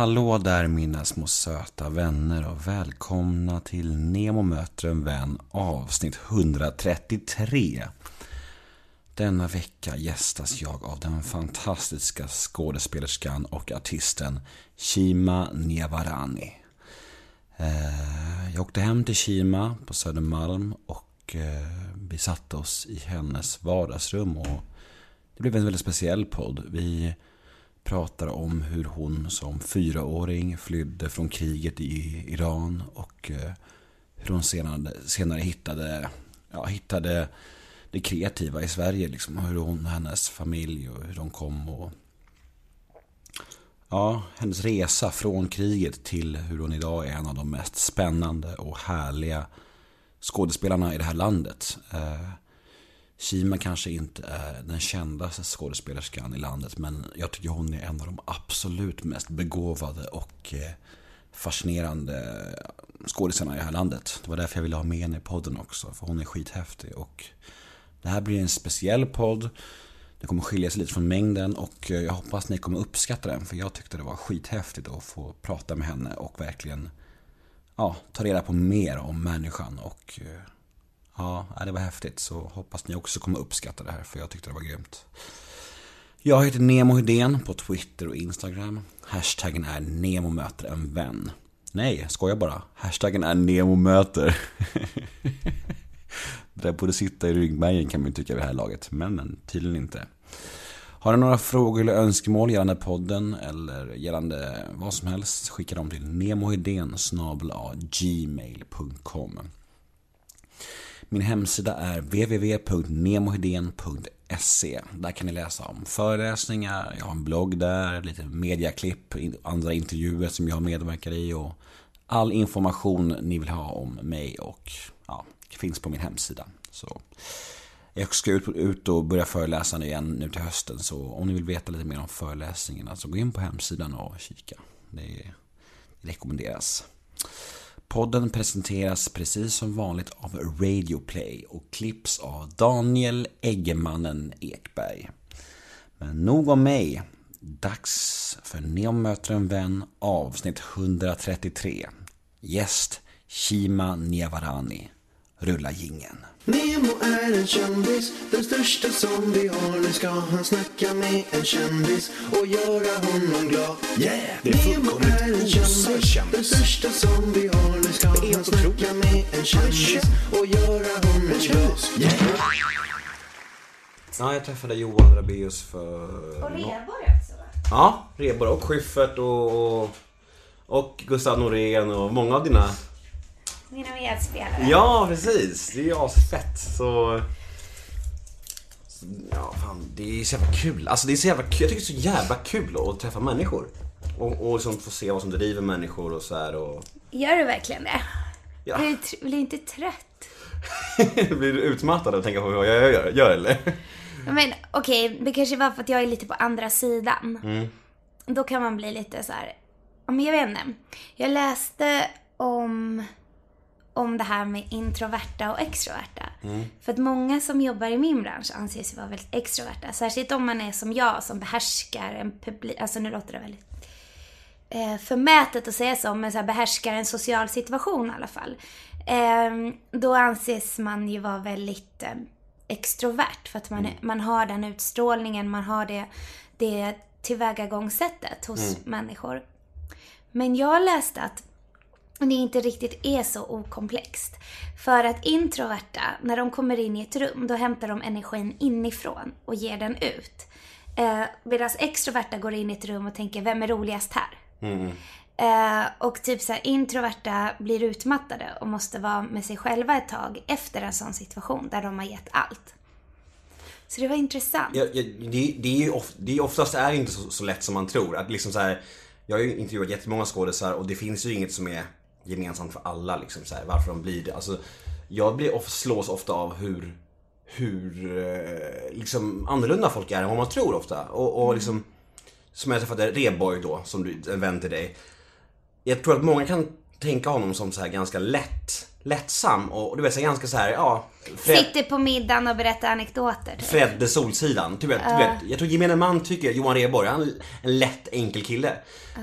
Hallå där mina små söta vänner och välkomna till Nemo möter en vän avsnitt 133. Denna vecka gästas jag av den fantastiska skådespelerskan och artisten Shima Niavarani. Eh, jag åkte hem till Shima på Södermalm och eh, vi satte oss i hennes vardagsrum och det blev en väldigt speciell podd. Vi pratar om hur hon som fyraåring flydde från kriget i Iran och eh, hur hon senare, senare hittade, ja, hittade det kreativa i Sverige. Liksom, hur hon och hennes familj och hur de kom och Ja, hennes resa från kriget till hur hon idag är en av de mest spännande och härliga skådespelarna i det här landet. Eh, Shima kanske inte är den kändaste skådespelerskan i landet men jag tycker hon är en av de absolut mest begåvade och eh, fascinerande skådisarna i det här landet. Det var därför jag ville ha med henne i podden också, för hon är skithäftig. Och det här blir en speciell podd. Det kommer skilja sig lite från mängden och eh, jag hoppas ni kommer uppskatta den för jag tyckte det var skithäftigt att få prata med henne och verkligen ja, ta reda på mer om människan och eh, Ja, det var häftigt. Så hoppas ni också kommer uppskatta det här för jag tyckte det var grymt. Jag heter Nemo Hedén på Twitter och Instagram. Hashtaggen är Nemo möter en vän. Nej, skojar bara. Hashtaggen är Nemo möter. det där borde sitta i ryggmärgen kan man ju tycka vid det här laget. Men, men tydligen inte. Har ni några frågor eller önskemål gällande podden eller gällande vad som helst skicka dem till nemohedén gmail.com min hemsida är www.nemohedén.se. Där kan ni läsa om föreläsningar, jag har en blogg där, lite mediaklipp, andra intervjuer som jag medverkar i och all information ni vill ha om mig och ja, finns på min hemsida. Så jag ska ut, ut och börja föreläsa igen nu till hösten så om ni vill veta lite mer om föreläsningarna så gå in på hemsidan och kika. Det rekommenderas. Podden presenteras precis som vanligt av Radioplay och klipps av Daniel Eggemannen Ekberg. Men nog om mig. Dags för Neon möter en vän avsnitt 133. Gäst Shima Niavarani. Rulla gingen. Nemo är en kändis, den största som vi har. Nu ska han snacka med en kändis och göra honom glad. Yeah! Det är Nemo är en kändis, den största som vi har. Nu ska han snacka med en kändis och göra honom glad. Yeah! Ja, jag träffade Johan Rabaeus för... Och Reborg också va? Ja, Reborg och Schyffert och, och, och Gustav Norén och många av dina... Mina medspelare. Ja, precis. Det är ju asfett. Så... Ja, fan. Det är så jävla kul. Alltså det är så jävla kul. Jag tycker det är så jävla kul att träffa människor. Och, och liksom få se vad som driver människor och så här och... Gör du verkligen det? Ja. Blir, du, blir du inte trött? Blir du utmattad av att tänka på vad jag gör, gör eller? Men okej, det kanske var för att jag är lite på andra sidan. Mm. Då kan man bli lite så här. ja, men jag vet inte. Jag läste om, om det här med introverta och extroverta. Mm. För att många som jobbar i min bransch anses ju vara väldigt extroverta. Särskilt om man är som jag som behärskar en publik. Alltså nu låter det väldigt eh, förmätet att säga så, men så här behärskar en social situation i alla fall. Eh, då anses man ju vara väldigt eh, extrovert för att man, är- man har den utstrålningen, man har det, det tillvägagångssättet hos människor. Men jag läste att det inte riktigt är så okomplext. För att introverta, när de kommer in i ett rum, då hämtar de energin inifrån och ger den ut. Eh, Medan extroverta går in i ett rum och tänker, vem är roligast här? Eh, och typ så här, introverta blir utmattade och måste vara med sig själva ett tag efter en sån situation där de har gett allt. Så det var intressant. Ja, ja, det, det, är ju of, det är oftast är inte så, så lätt som man tror. Att liksom så här, jag har ju intervjuat jättemånga skådisar och det finns ju inget som är gemensamt för alla. Liksom så här, varför de blir det. Alltså, jag blir of, slås ofta av hur, hur eh, liksom annorlunda folk är än vad man tror ofta. Och, och liksom, som jag träffade Reborg då, som du, en vän till dig. Jag tror att många kan tänka honom som så här ganska lätt lättsam och du vet så ganska så här, ja. Fred, Sitter på middagen och berättar anekdoter. Typ. Fredde Solsidan. Vet, du vet, jag tror gemene man tycker Johan Rheborg, han är en lätt enkel kille.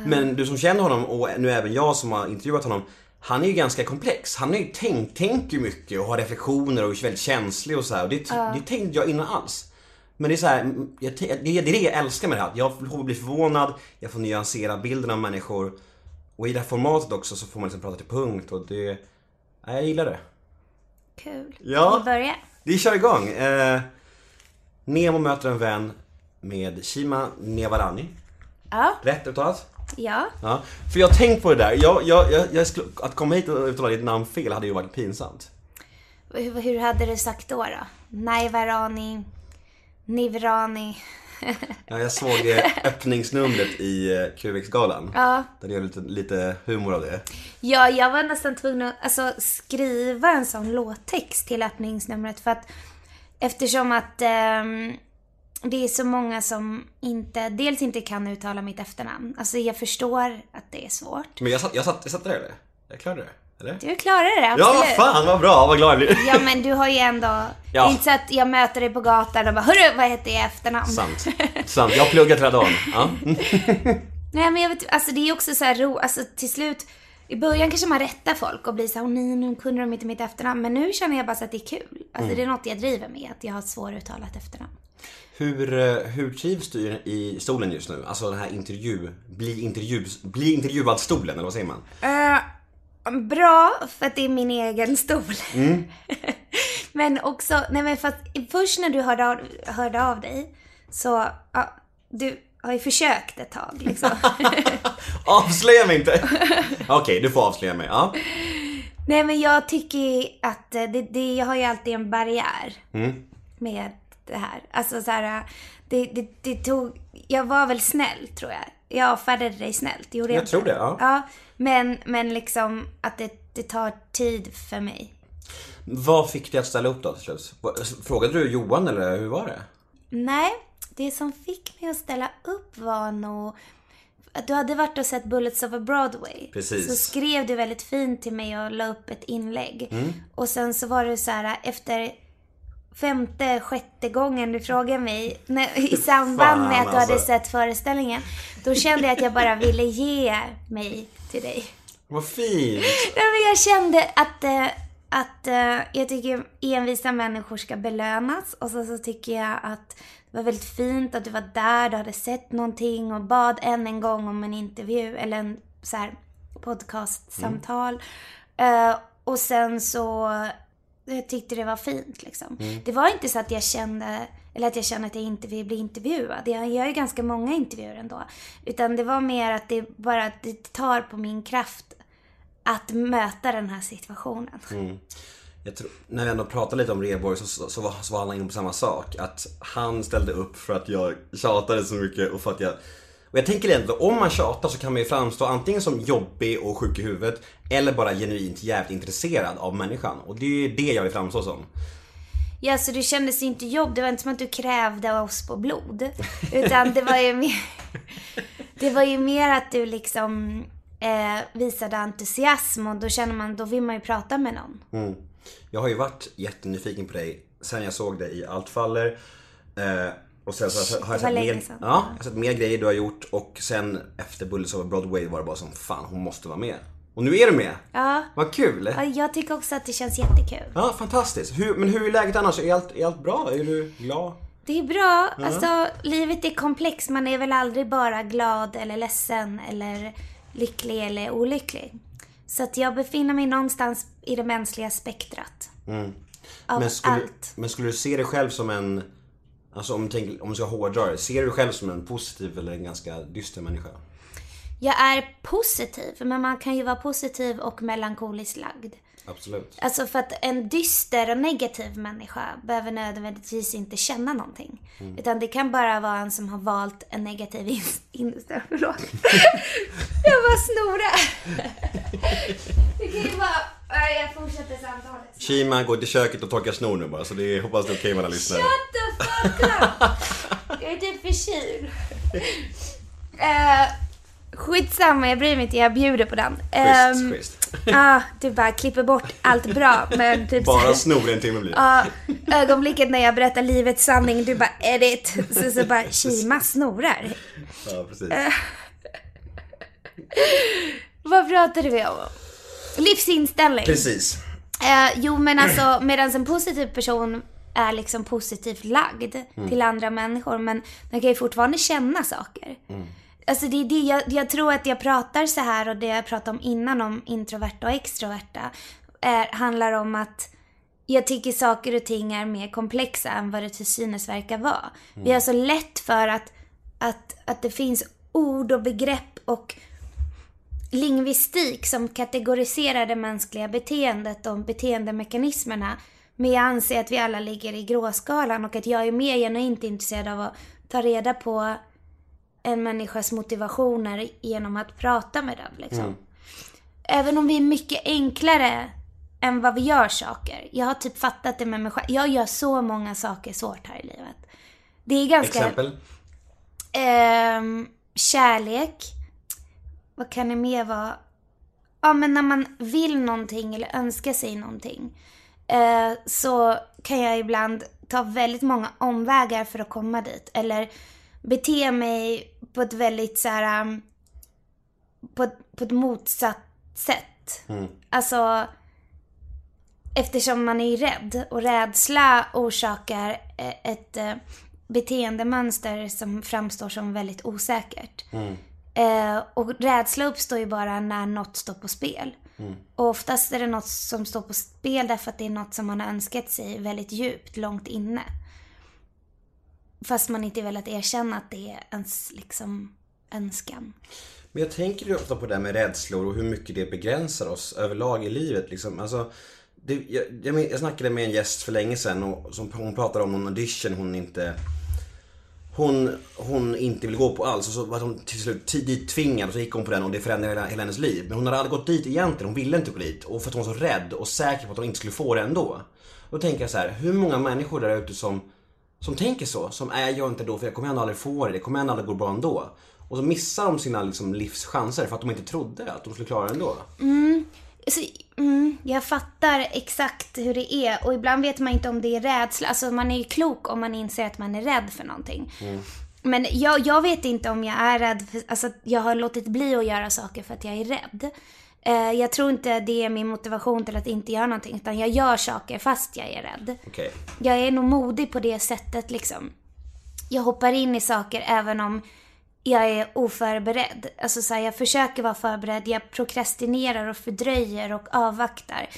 Men du som känner honom och nu även jag som har intervjuat honom. Han är ju ganska komplex. Han är ju tänk, tänker mycket och har reflektioner och är väldigt känslig och så här. Och det, det tänkte jag innan alls. Men det är så här, jag, det är det jag älskar med det här. Jag får bli förvånad, jag får nyansera bilden av människor. Och i det här formatet också så får man liksom prata till punkt och det... Ja, jag gillar det. Kul. Ja. Vi börjar. Vi kör igång. Eh, Nemo möter en vän med Shima Nevarani. Ja. Rätt uttalat? Ja. Ja. För jag har tänkt på det där. Jag, jag, jag, jag skulle, att komma hit och uttala ditt namn fel hade ju varit pinsamt. Hur, hur hade du sagt då? då? Naivarani, Nivrani. Ja, jag såg eh, öppningsnumret i eh, QX-galan. Ja. Där det gör lite, lite humor av det. Ja, jag var nästan tvungen att alltså, skriva en sån låttext till öppningsnumret för att eftersom att ehm, det är så många som inte, dels inte kan uttala mitt efternamn. Alltså jag förstår att det är svårt. Men jag satt, jag satt, jag satt där eller? Jag klarade det. Eller? Du klarade det, Ja, absolut. fan vad bra, vad glad jag blir. Ja men du har ju ändå, Ja. det är inte så att jag möter dig på gatan och bara Hörru, vad heter det i efternamn? Sant. Sant. Jag har pluggat dagen. Ja. Nej men jag vet alltså det är också så här ro, alltså till slut i början kanske man rättar folk och blir så här, nej nu kunde de inte mitt efternamn. Men nu känner jag bara så att det är kul. Alltså Mm. det är något jag driver med, att jag har svåruttalat efternamn. Hur, eh, hur trivs du i- stolen just nu? Alltså den här intervju, bli, intervju, bli intervjuad stolen, eller vad säger man? Eh, bra, för att det är min egen stol. Mm. men också, nej men fast först när du hörde av, hörde av dig så, ja, du har ju försökt ett tag liksom. Avslöja mig inte! Okej, du får avslöja mig. Ja. nej men jag tycker att eh, det, det, jag har ju alltid en barriär Mm. med det här. Alltså så här, det, det, det tog, jag var väl snäll tror jag. Jag avfärdade dig snällt, gjorde jag Jag tror det, ja. Ja, men, men liksom att det, det tar tid för mig. Vad fick dig att ställa upp då till slut? Frågade du Johan eller hur var det? Nej, det som fick mig att ställa upp var nog du hade varit och sett Bullets over Broadway. Precis. Så skrev du väldigt fint till mig och la upp ett inlägg. Mm. Och sen så var det så här efter femte, sjätte gången du frågade mig när, i samband Fan, med att du hade alltså. sett föreställningen. Då kände jag att jag bara ville ge mig till dig. Vad fint! Nej, men jag kände att, eh, att eh, jag tycker envisa människor ska belönas. Och så, så tycker jag att det var väldigt fint att du var där, du hade sett någonting och bad än en gång om en intervju eller en så här podcastsamtal. Eh, och sen så tyckte det var fint liksom. Det var inte så att jag kände, eller att jag kände att jag inte vill bli intervjuad. Jag gör ju ganska många intervjuer ändå. Utan det var mer att det bara det tar på min kraft att möta den här situationen. Jag tror, när vi ändå pratade lite om Rheborg så, så, så, var, så var han inne på samma sak. Att han ställde upp för att jag tjatade så mycket och för att jag... Och jag tänker egentligen, om man tjatar så kan man ju framstå antingen som jobbig och sjuk i huvudet eller bara genuint jävligt intresserad av människan. Och det är ju det jag vill framstå som. Ja, så det kändes inte jobb. Det var inte som att du krävde oss på blod. Utan det var ju mer, det var ju mer att du liksom eh, visade entusiasm och då känner man, då vill man ju prata med någon. Mm. Jag har ju varit jättenyfiken på dig sen jag såg dig i Allt faller. Eh, och sen så har jag sett mer, ja, jag har sett mer grejer du har gjort och sen efter Bullets over Broadway var det bara som fan hon måste vara med. Och nu är du med! Ja. Vad kul! ja, jag tycker också att det känns jättekul. Ja, fantastiskt. Hur, men hur är läget annars? Är allt, är allt bra? Är du glad? Det är bra. Alltså, livet är komplext. Man är väl aldrig bara glad eller ledsen eller lycklig eller olycklig. Så att jag befinner mig någonstans i det mänskliga spektrat. Av Mm. Men skulle, allt. men skulle du se dig själv som en, alltså om du, tänker, om du ska hårdra det, ser du dig själv som en positiv eller en ganska dyster människa? Jag är positiv, men man kan ju vara positiv och melankoliskt lagd. Absolut. Alltså för att en dyster och negativ människa behöver nödvändigtvis inte känna någonting. Mm. Utan det kan bara vara en som har valt en negativ in- inställning. Förlåt. jag bara snora. det kan ju vara... Jag fortsätter samtalet. Shima går till köket och torkar snor nu bara, så det är, hoppas det är okej med alla lyssnare. Shut the fuck up! Jag är typ förkyld. Eh, Skitsamma, jag bryr mig inte. Jag bjuder på den. Schysst, Ehm, schysst. Ja, du bara klipper bort allt bra. Men typ Bara snor en timme blir. Ja, ögonblicket när jag berättar livets sanning, du bara edit. Så, så bara, Kima snorar. Ja, precis. Eh. Vad pratade vi om? Livsinställning. Precis. Eh, jo men alltså medan en positiv person är liksom positivt lagd till andra människor men den kan ju fortfarande känna saker. Alltså det är det jag, jag tror att jag pratar så här och det jag pratade om innan om introverta och extroverta är, handlar om att jag tycker saker och ting är mer komplexa än vad det till synes verkar vara. Vi har så lätt för att, att, att det finns ord och begrepp och lingvistik som kategoriserar det mänskliga beteendet och beteendemekanismerna. Men jag anser att vi alla ligger i gråskalan och att jag är mer genuint intresserad av att ta reda på en människas motivationer genom att prata med den. Liksom. Även om vi är mycket enklare än vad vi gör saker. Jag har typ fattat det med mig själv. Jag gör så många saker svårt här i livet. Det är ganska... Exempel. Ehm, kärlek. Vad kan det mer vara? Ja, men när man vill någonting eller önskar sig någonting. Eh, så kan jag ibland ta väldigt många omvägar för att komma dit. Eller bete mig på ett väldigt så här... um, På, ett- på ett motsatt sätt. Alltså... Eftersom man är rädd och rädsla orsakar eh, ett eh, beteendemönster som framstår som väldigt osäkert. Eh, och rädsla uppstår ju bara när något står på spel. Och oftast är det något som står på spel därför att det är något som man har önskat sig väldigt djupt, långt inne. Fast man inte velat erkänna att det är ens liksom önskan. Men jag tänker ju ofta på det här med rädslor och hur mycket det begränsar oss överlag i livet. Liksom. Alltså, det, jag, jag, jag snackade med en gäst för länge sedan och som, hon pratade om en audition hon inte hon, hon inte vill gå på alls och så var hon till slut tidigt tvingad och så gick hon på den och det förändrade hela, hela hennes liv. Men hon hade aldrig gått dit egentligen, hon ville inte gå dit och för att hon var så rädd och säker på att hon inte skulle få det ändå. Då tänker jag så här, hur många människor där ute som, som tänker så, som är jag inte då för jag kommer ändå aldrig få det, det kommer ändå aldrig gå bra ändå. Och så missar de sina liksom, livschanser för att de inte trodde att de skulle klara det ändå. Alltså, mm, jag fattar exakt hur det är och ibland vet man inte om det är rädsla. Alltså man är ju klok om man inser att man är rädd för någonting. Men jag, jag vet inte om jag är rädd för, alltså jag har låtit bli att göra saker för att jag är rädd. Eh, jag tror inte det är min motivation till att inte göra någonting utan jag gör saker fast jag är rädd. Okej. Jag är nog modig på det sättet liksom. Jag hoppar in i saker även om jag är oförberedd. Alltså så här, jag försöker vara förberedd, jag prokrastinerar och fördröjer och avvaktar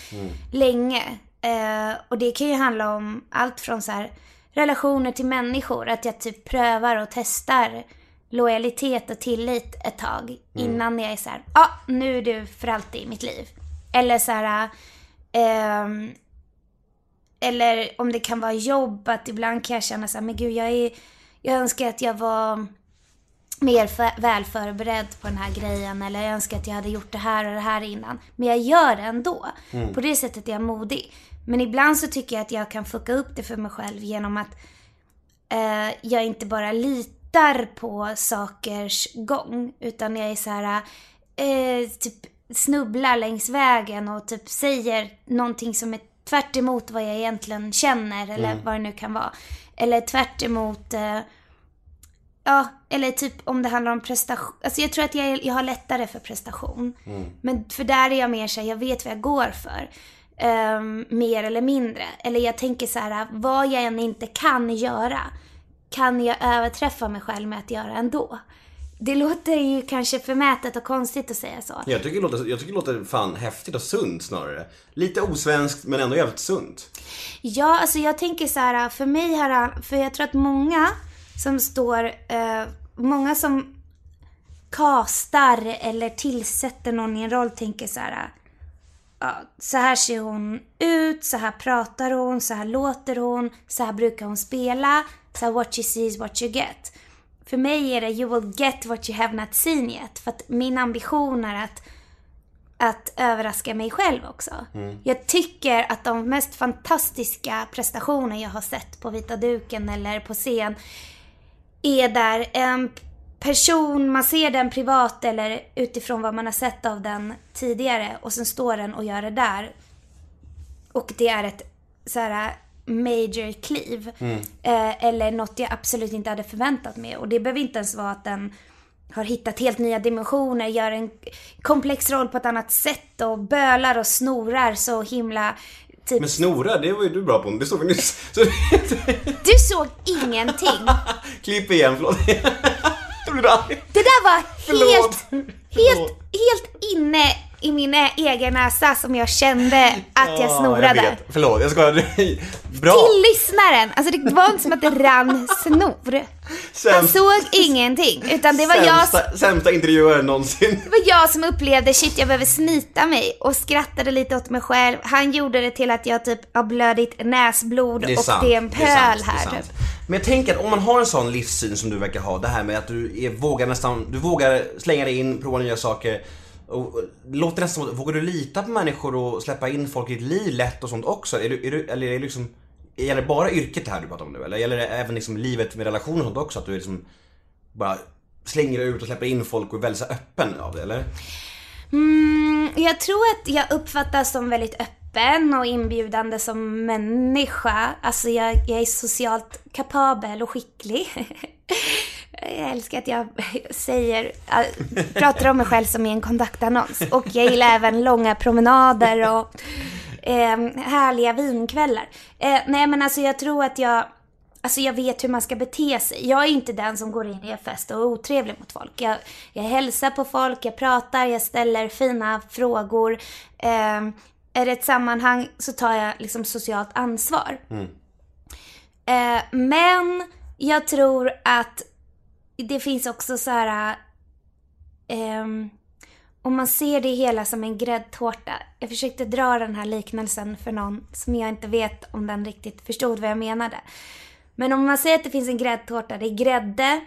länge. Eh, och det kan ju handla om allt från så här relationer till människor. Att jag typ prövar och testar lojalitet och tillit ett tag innan jag är så här, ja ah, nu är du för alltid i mitt liv. Eller så här, ehm, eller om det kan vara jobb, att ibland kan jag känna så här, men gud jag är, jag önskar att jag var mer för, väl förberedd på den här grejen eller jag önskar att jag hade gjort det här och det här innan. Men jag gör det ändå. På det sättet är jag modig. Men ibland så tycker jag att jag kan fucka upp det för mig själv genom att eh, jag inte bara litar på sakers gång utan jag är så här eh, typ snubblar längs vägen och typ säger någonting som är tvärt vad jag egentligen känner eller vad det nu kan vara. Eller tvärt emot eh, Ja, eller typ om det handlar om prestation. Alltså jag tror att jag, jag har lättare för prestation. Men för där är jag mer såhär, jag vet vad jag går för. Ehm, mer eller mindre. Eller jag tänker så här, vad jag än inte kan göra kan jag överträffa mig själv med att göra ändå. Det låter ju kanske förmätet och konstigt att säga så. Jag tycker, det låter, jag tycker det låter fan häftigt och sunt snarare. Lite osvenskt men ändå jävligt sunt. Ja, alltså jag tänker så här, för mig här, för jag tror att många som står, eh, många som kastar eller tillsätter någon i en roll tänker så här, ja, så här ser hon ut, så här pratar hon, så här låter hon, så här brukar hon spela, så what you see is what you get. För mig är det you will get what you have not seen yet. För att min ambition är att att överraska mig själv också. Jag tycker att de mest fantastiska prestationer jag har sett på vita duken eller på scen är där en person, man ser den privat eller utifrån vad man har sett av den tidigare och sen står den och gör det där. Och det är ett så här major kliv. Eh, eller något jag absolut inte hade förväntat mig. Och det behöver inte ens vara att den har hittat helt nya dimensioner, gör en komplex roll på ett annat sätt och bölar och snorar så himla typ... Men snora, det var ju du bra på. Det såg vi nyss. Så, Du såg ingenting. klipp igen, förlåt. Jag blir arg. Det där var Förlåt. helt, helt, Förlåt. Helt inne i min egen näsa som jag kände att jag Ja, Jag snorade. vet. Förlåt, jag skojar. Bra. Till lyssnaren. Alltså det var inte som att det rann snor. Han Sämst- såg ingenting. Utan det var, jag, sämsta, sämsta intervjuaren någonsin. det var jag som upplevde shit jag behöver snyta mig och skrattade lite åt mig själv. Han gjorde det till att jag typ har blödigt näsblod Det och sant. det är en det pöl är sant, det är här. Typ. Men jag tänker att om man har en sån livssyn som du verkar ha, det här med att du är, vågar nästan, du vågar slänga dig in, prova nya saker. Och, och, det låter nästan som att, vågar du lita på människor och släppa in folk i ditt liv lätt och sånt också? Är du, är du, eller är det liksom, gäller det bara yrket det här du pratar om nu? Eller gäller det även liksom livet med relationer och sånt också? Att du är liksom bara slänger dig ut och släpper in folk och är väldigt öppen av det, eller? Mm, jag tror att jag uppfattas som väldigt öppen och inbjudande som människa. Alltså jag, jag är socialt kapabel och skicklig. Jag älskar att jag säger, äh, pratar om mig själv som i en kontaktannons. Och jag gillar även långa promenader och eh, härliga vinkvällar. Eh, nej men alltså jag tror att jag, alltså jag vet hur man ska bete sig. Jag är inte den som går in i en fest och är otrevlig mot folk. Jag, jag hälsar på folk, jag pratar, jag ställer fina frågor. Eh, är det ett sammanhang så tar jag liksom socialt ansvar. Eh, men jag tror att det finns också så här... Um, om man ser det hela som en gräddtårta. Jag försökte dra den här liknelsen för någon som jag inte vet om den riktigt förstod vad jag menade. Men om man säger att det finns en gräddtårta, det är grädde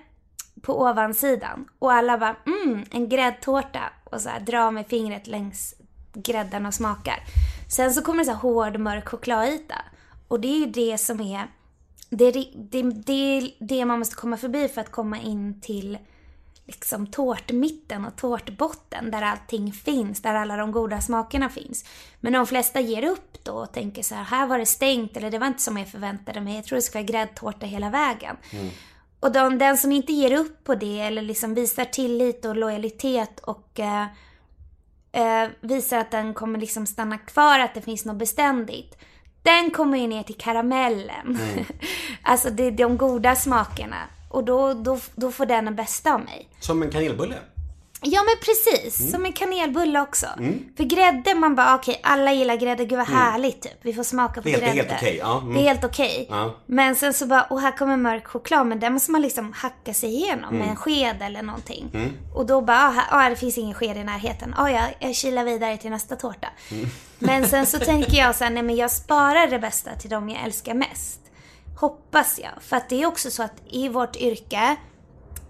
på ovansidan. Och alla bara mm, en gräddtårta. Och så här drar med fingret längs grädden och smakar. Sen så kommer det så här hård mörk chokladyta. Och det är ju det som är det, är det, det det man måste komma förbi för att komma in till liksom tårtmitten och tårtbotten där allting finns, där alla de goda smakerna finns. Men de flesta ger upp då och tänker så här, här var det stängt eller det var inte som jag förväntade mig, jag tror det ska vara gräddtårta hela vägen. Och de, den som inte ger upp på det eller liksom visar tillit och lojalitet och eh, eh, visar att den kommer liksom stanna kvar, att det finns något beständigt. Den kommer ju ner till karamellen. alltså det är de goda smakerna. Och då, då, då får den den bästa av mig. Som en kanelbulle. Ja men precis, som en kanelbulle också. För grädde, man bara okej, alla gillar grädde, gud vad härligt typ. Vi får smaka på Det helt- det är grädde. helt okej, ja, mm. Det är helt okej. Ja. Men sen så bara, och här kommer mörk choklad, men den måste man liksom hacka sig igenom Mm. med en sked eller någonting. Och då bara, ah, här, ah, det finns ingen sked i närheten. Ah, ja, jag kilar vidare till nästa tårta. Mm. Men sen så tänker jag så här, nej men jag sparar det bästa till dem jag älskar mest. Hoppas jag. För att det är också så att i vårt yrke,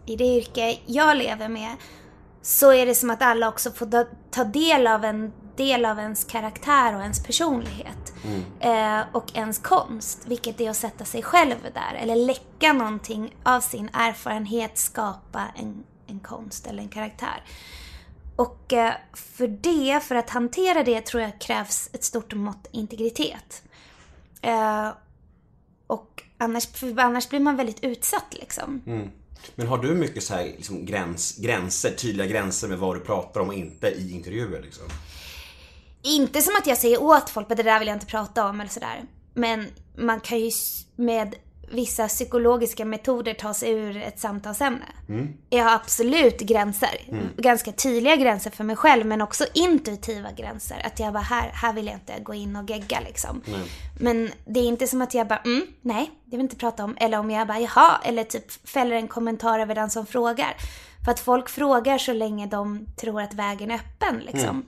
i det yrke jag lever med, så är det som att alla också får ta- del av en del av ens karaktär och ens personlighet. Eh, och ens konst, vilket är att sätta sig själv där. Eller läcka någonting av sin erfarenhet, skapa en, en konst eller en karaktär. Och eh, för det, för att hantera det, tror jag krävs ett stort mått integritet. Eh, och annars, annars blir man väldigt utsatt liksom. Men har du mycket så här, liksom, gräns, gränser, tydliga gränser med vad du pratar om och inte i intervjuer liksom? Inte som att jag säger åt folk att det där vill jag inte prata om eller sådär. Men man kan ju med vissa psykologiska metoder ta sig ur ett samtalsämne. Jag har absolut gränser. Ganska tydliga gränser för mig själv men också intuitiva gränser. Att jag bara, här, här vill jag inte gå in och gegga liksom. Men det är inte som att jag bara, mm, nej, det vill jag inte prata om. Eller om jag bara, jaha, eller typ fäller en kommentar över den som frågar. För att folk frågar så länge de tror att vägen är öppen liksom.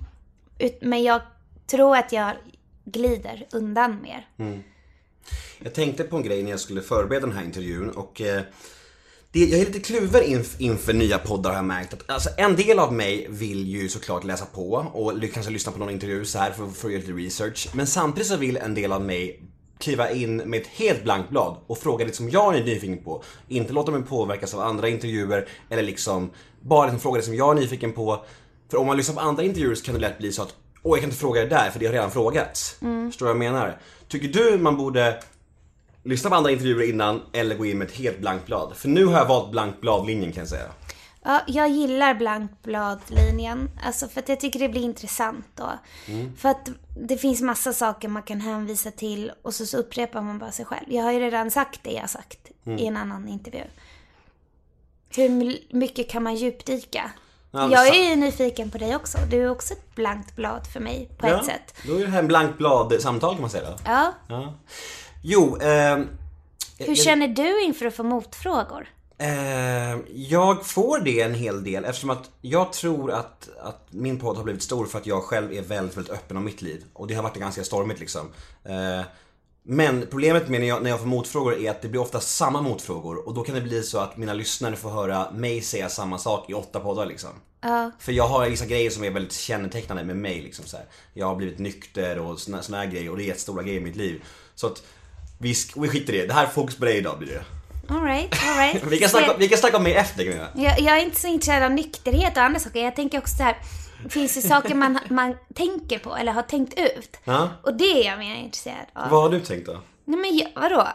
Ut- Men jag tror att jag glider undan mer. Jag tänkte på en grej när jag skulle förbereda den här intervjun och eh, det, jag är lite kluven inf, inför nya poddar har jag märkt. Att, alltså, en del av mig vill ju såklart läsa på och kanske lyssna på någon intervju så här för, för att göra lite research. Men samtidigt så vill en del av mig kliva in med ett helt blankt blad och fråga det som jag är nyfiken på. Inte låta mig påverkas av andra intervjuer eller liksom bara liksom fråga det som jag är nyfiken på. För om man lyssnar på andra intervjuer så kan det lätt bli så att Åh, jag kan inte fråga det där för det har redan frågats. Förstår du vad jag menar? Tycker du man borde lyssna på andra intervjuer innan eller gå in med ett helt blankt blad? För nu har jag valt blankt blad-linjen kan jag säga. Ja, jag gillar blankbladlinjen. Alltså för att jag tycker det blir intressant då. För att det finns massa saker man kan hänvisa till och så, så upprepar man bara sig själv. Jag har ju redan sagt det jag sagt i en annan intervju. Hur my- mycket kan man djupdyka? Ja, jag är ju nyfiken på dig också. Du är också ett blankt blad för mig på ett sätt. Då är det här en blankt blad-samtal kan man säga då. Ja. Ja. Jo, ehm, Hur känner du inför att få motfrågor? Eh, jag får det en hel del eftersom att jag tror att, att min podd har blivit stor för att jag själv är väldigt, väldigt öppen om mitt liv. Och det har varit ganska stormigt liksom. Eh, men problemet med när jag, när jag får motfrågor är att det blir ofta samma motfrågor och då kan det bli så att mina lyssnare får höra mig säga samma sak i åtta poddar liksom. Ja. För jag har vissa grejer som är väldigt kännetecknande med mig liksom så här. Jag har blivit nykter och såna, såna här grejer och det är jättestora grejer i mitt liv. Så att vi, vi skiter i det. Det här är fokus på dig idag blir det. Alright, alright. Vi kan snacka, vi kan snacka om mig efter Gunilla. Jag, jag är inte så intresserad av nykterhet och andra saker. Jag tänker också så här. Finns det saker man, man tänker på eller har tänkt ut? Ja. Och det är jag mer intresserad av. Vad har du tänkt då? Nej men jag, vadå?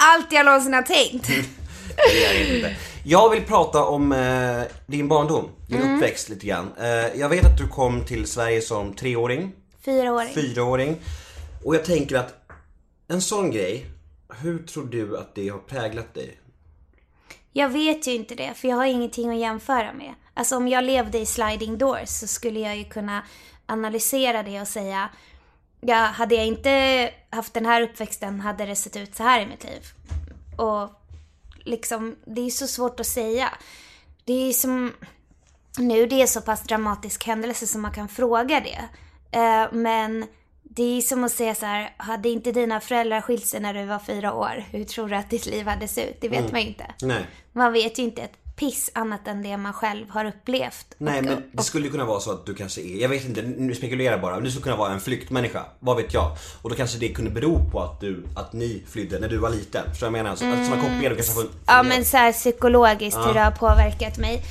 Allt jag någonsin har tänkt. Det är det inte. Jag vill prata om eh, din barndom, din uppväxt lite grann. Eh, jag vet att du kom till Sverige som treåring, Fyraåring. fyraåring. Och jag tänker att en sån grej, hur tror du att det har präglat dig? Jag vet ju inte det, för jag har ingenting att jämföra med. Alltså om jag levde i sliding doors så skulle jag ju kunna analysera det och säga Ja, hade jag inte haft den här uppväxten hade det sett ut så här i mitt liv. Och liksom, det är så svårt att säga. Det är som, nu det är så pass dramatisk händelse som man kan fråga det. Eh, men det är som att säga så här, hade inte dina föräldrar skilt sig när du var fyra år, hur tror du att ditt liv hade sett ut? Det vet man ju inte. Nej. Man vet ju inte ett piss annat än det man själv har upplevt. Nej Och- men det skulle ju kunna vara så att du kanske är, jag vet inte, nu spekulerar bara, men du skulle kunna vara en flyktmänniska, vad vet jag? Och då kanske det kunde bero på att du, att ni flydde när du var liten, förstår du vad jag menar? Så, att sådana kopplingar du kanske får... Ja men så här psykologiskt hur det har påverkat mig.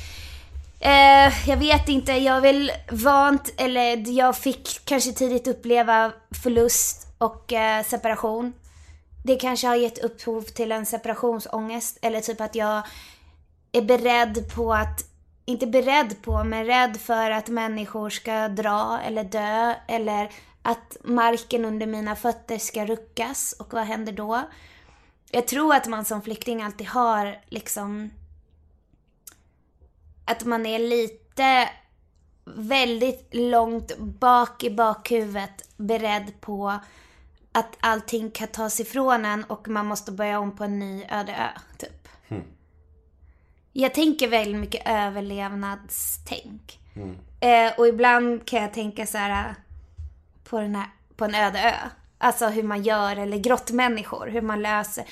Eh, jag vet inte, jag väl vant, eller jag fick kanske tidigt uppleva förlust och eh, separation. Det kanske har gett upphov till en separationsångest eller typ att jag är beredd på att, inte beredd på, men rädd för att människor ska dra eller dö eller att marken under mina fötter ska ruckas och vad händer då? Jag tror att man som flykting alltid har liksom att man är lite väldigt långt bak i bakhuvudet beredd på att allting kan tas ifrån en och man måste börja om på en ny öde ö, typ. Jag tänker väldigt mycket överlevnadstänk. Eh, och ibland kan jag tänka så här eh, på, den här, på en öde ö. Alltså hur man gör, eller grottmänniskor, hur man löser.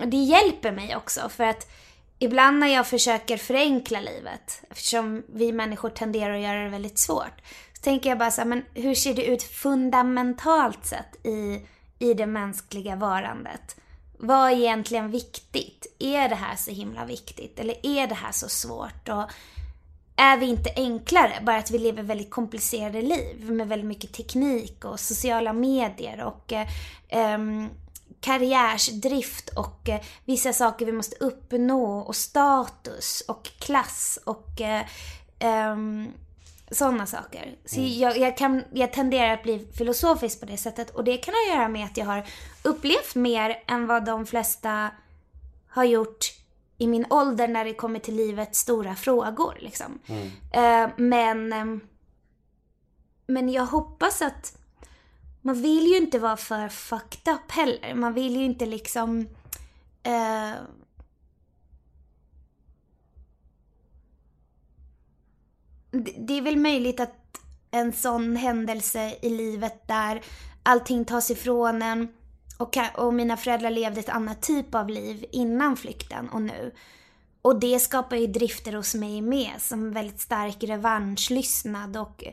Och det hjälper mig också för att ibland när jag försöker förenkla livet, eftersom vi människor tenderar att göra det väldigt svårt, så tänker jag bara så här, men hur ser det ut fundamentalt sett i, i det mänskliga varandet? Vad är egentligen viktigt? Är det här så himla viktigt? Eller är det här så svårt? Och är vi inte enklare? Bara att vi lever väldigt komplicerade liv med väldigt mycket teknik och sociala medier och eh, ehm, karriärsdrift och eh, vissa saker vi måste uppnå och status och klass och eh, um, sådana saker. Så jag, jag, kan, jag tenderar att bli filosofisk på det sättet och det kan ha att göra med att jag har upplevt mer än vad de flesta har gjort i min ålder när det kommer till livets stora frågor. Liksom. Eh, men, ehm, men jag hoppas att man vill ju inte vara för fucked up heller. Man vill ju inte liksom eh, det- är väl möjligt att en sån händelse i livet där allting tas ifrån en och, och mina föräldrar levde ett annat typ av liv innan flykten och nu. Och det skapar ju drifter hos mig med som väldigt stark revanschlystnad och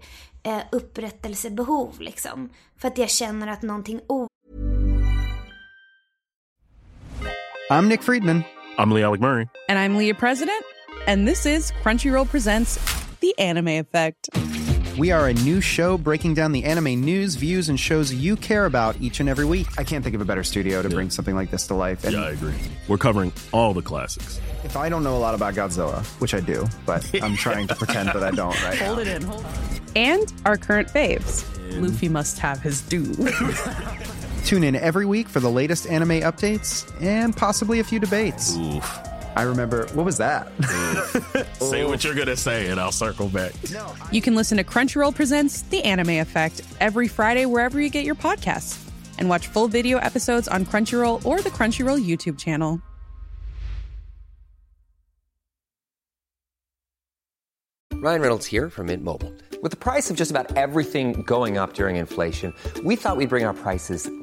eh, upprättelsebehov liksom. För att jag känner att någonting I'm Nick Friedman. I'm Lee Alec Murray. And I'm Leah President. And this is Crunchyroll Presents The Anime Effect. We are a new show breaking down the anime news, views, and shows you care about each and every week. I can't think of a better studio to bring something like this to life. And Yeah, I agree. We're covering all the classics. if I don't know a lot about Godzilla, which I do, but I'm trying to pretend that I don't right Hold now. it in, hold on. And our current faves. Luffy must have his due. Tune in every week for the latest anime updates and possibly a few debates. Oof. I remember, what was that? Say what you're gonna say, and I'll circle back. you can listen to Crunchyroll Presents The Anime Effect every Friday wherever you get your podcasts. And watch full video episodes on Crunchyroll or the Crunchyroll YouTube channel. Ryan Reynolds here from Mint Mobile. With the price of just about everything going up during inflation, we thought we'd bring our prices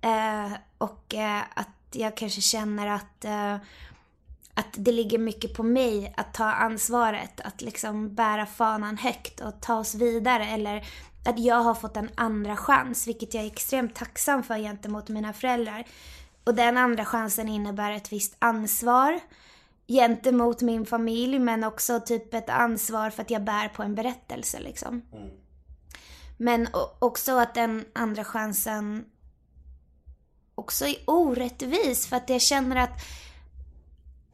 Eh, och eh, att jag kanske känner att, eh, att det ligger mycket på mig att ta ansvaret. Att liksom bära fanan högt och ta oss vidare. Eller att jag har fått en andra chans, vilket jag är extremt tacksam för gentemot mina föräldrar. Och den andra chansen innebär ett visst ansvar gentemot min familj, men också typ ett ansvar för att jag bär på en berättelse liksom. Men o- också att den andra chansen också är orättvis för att jag känner att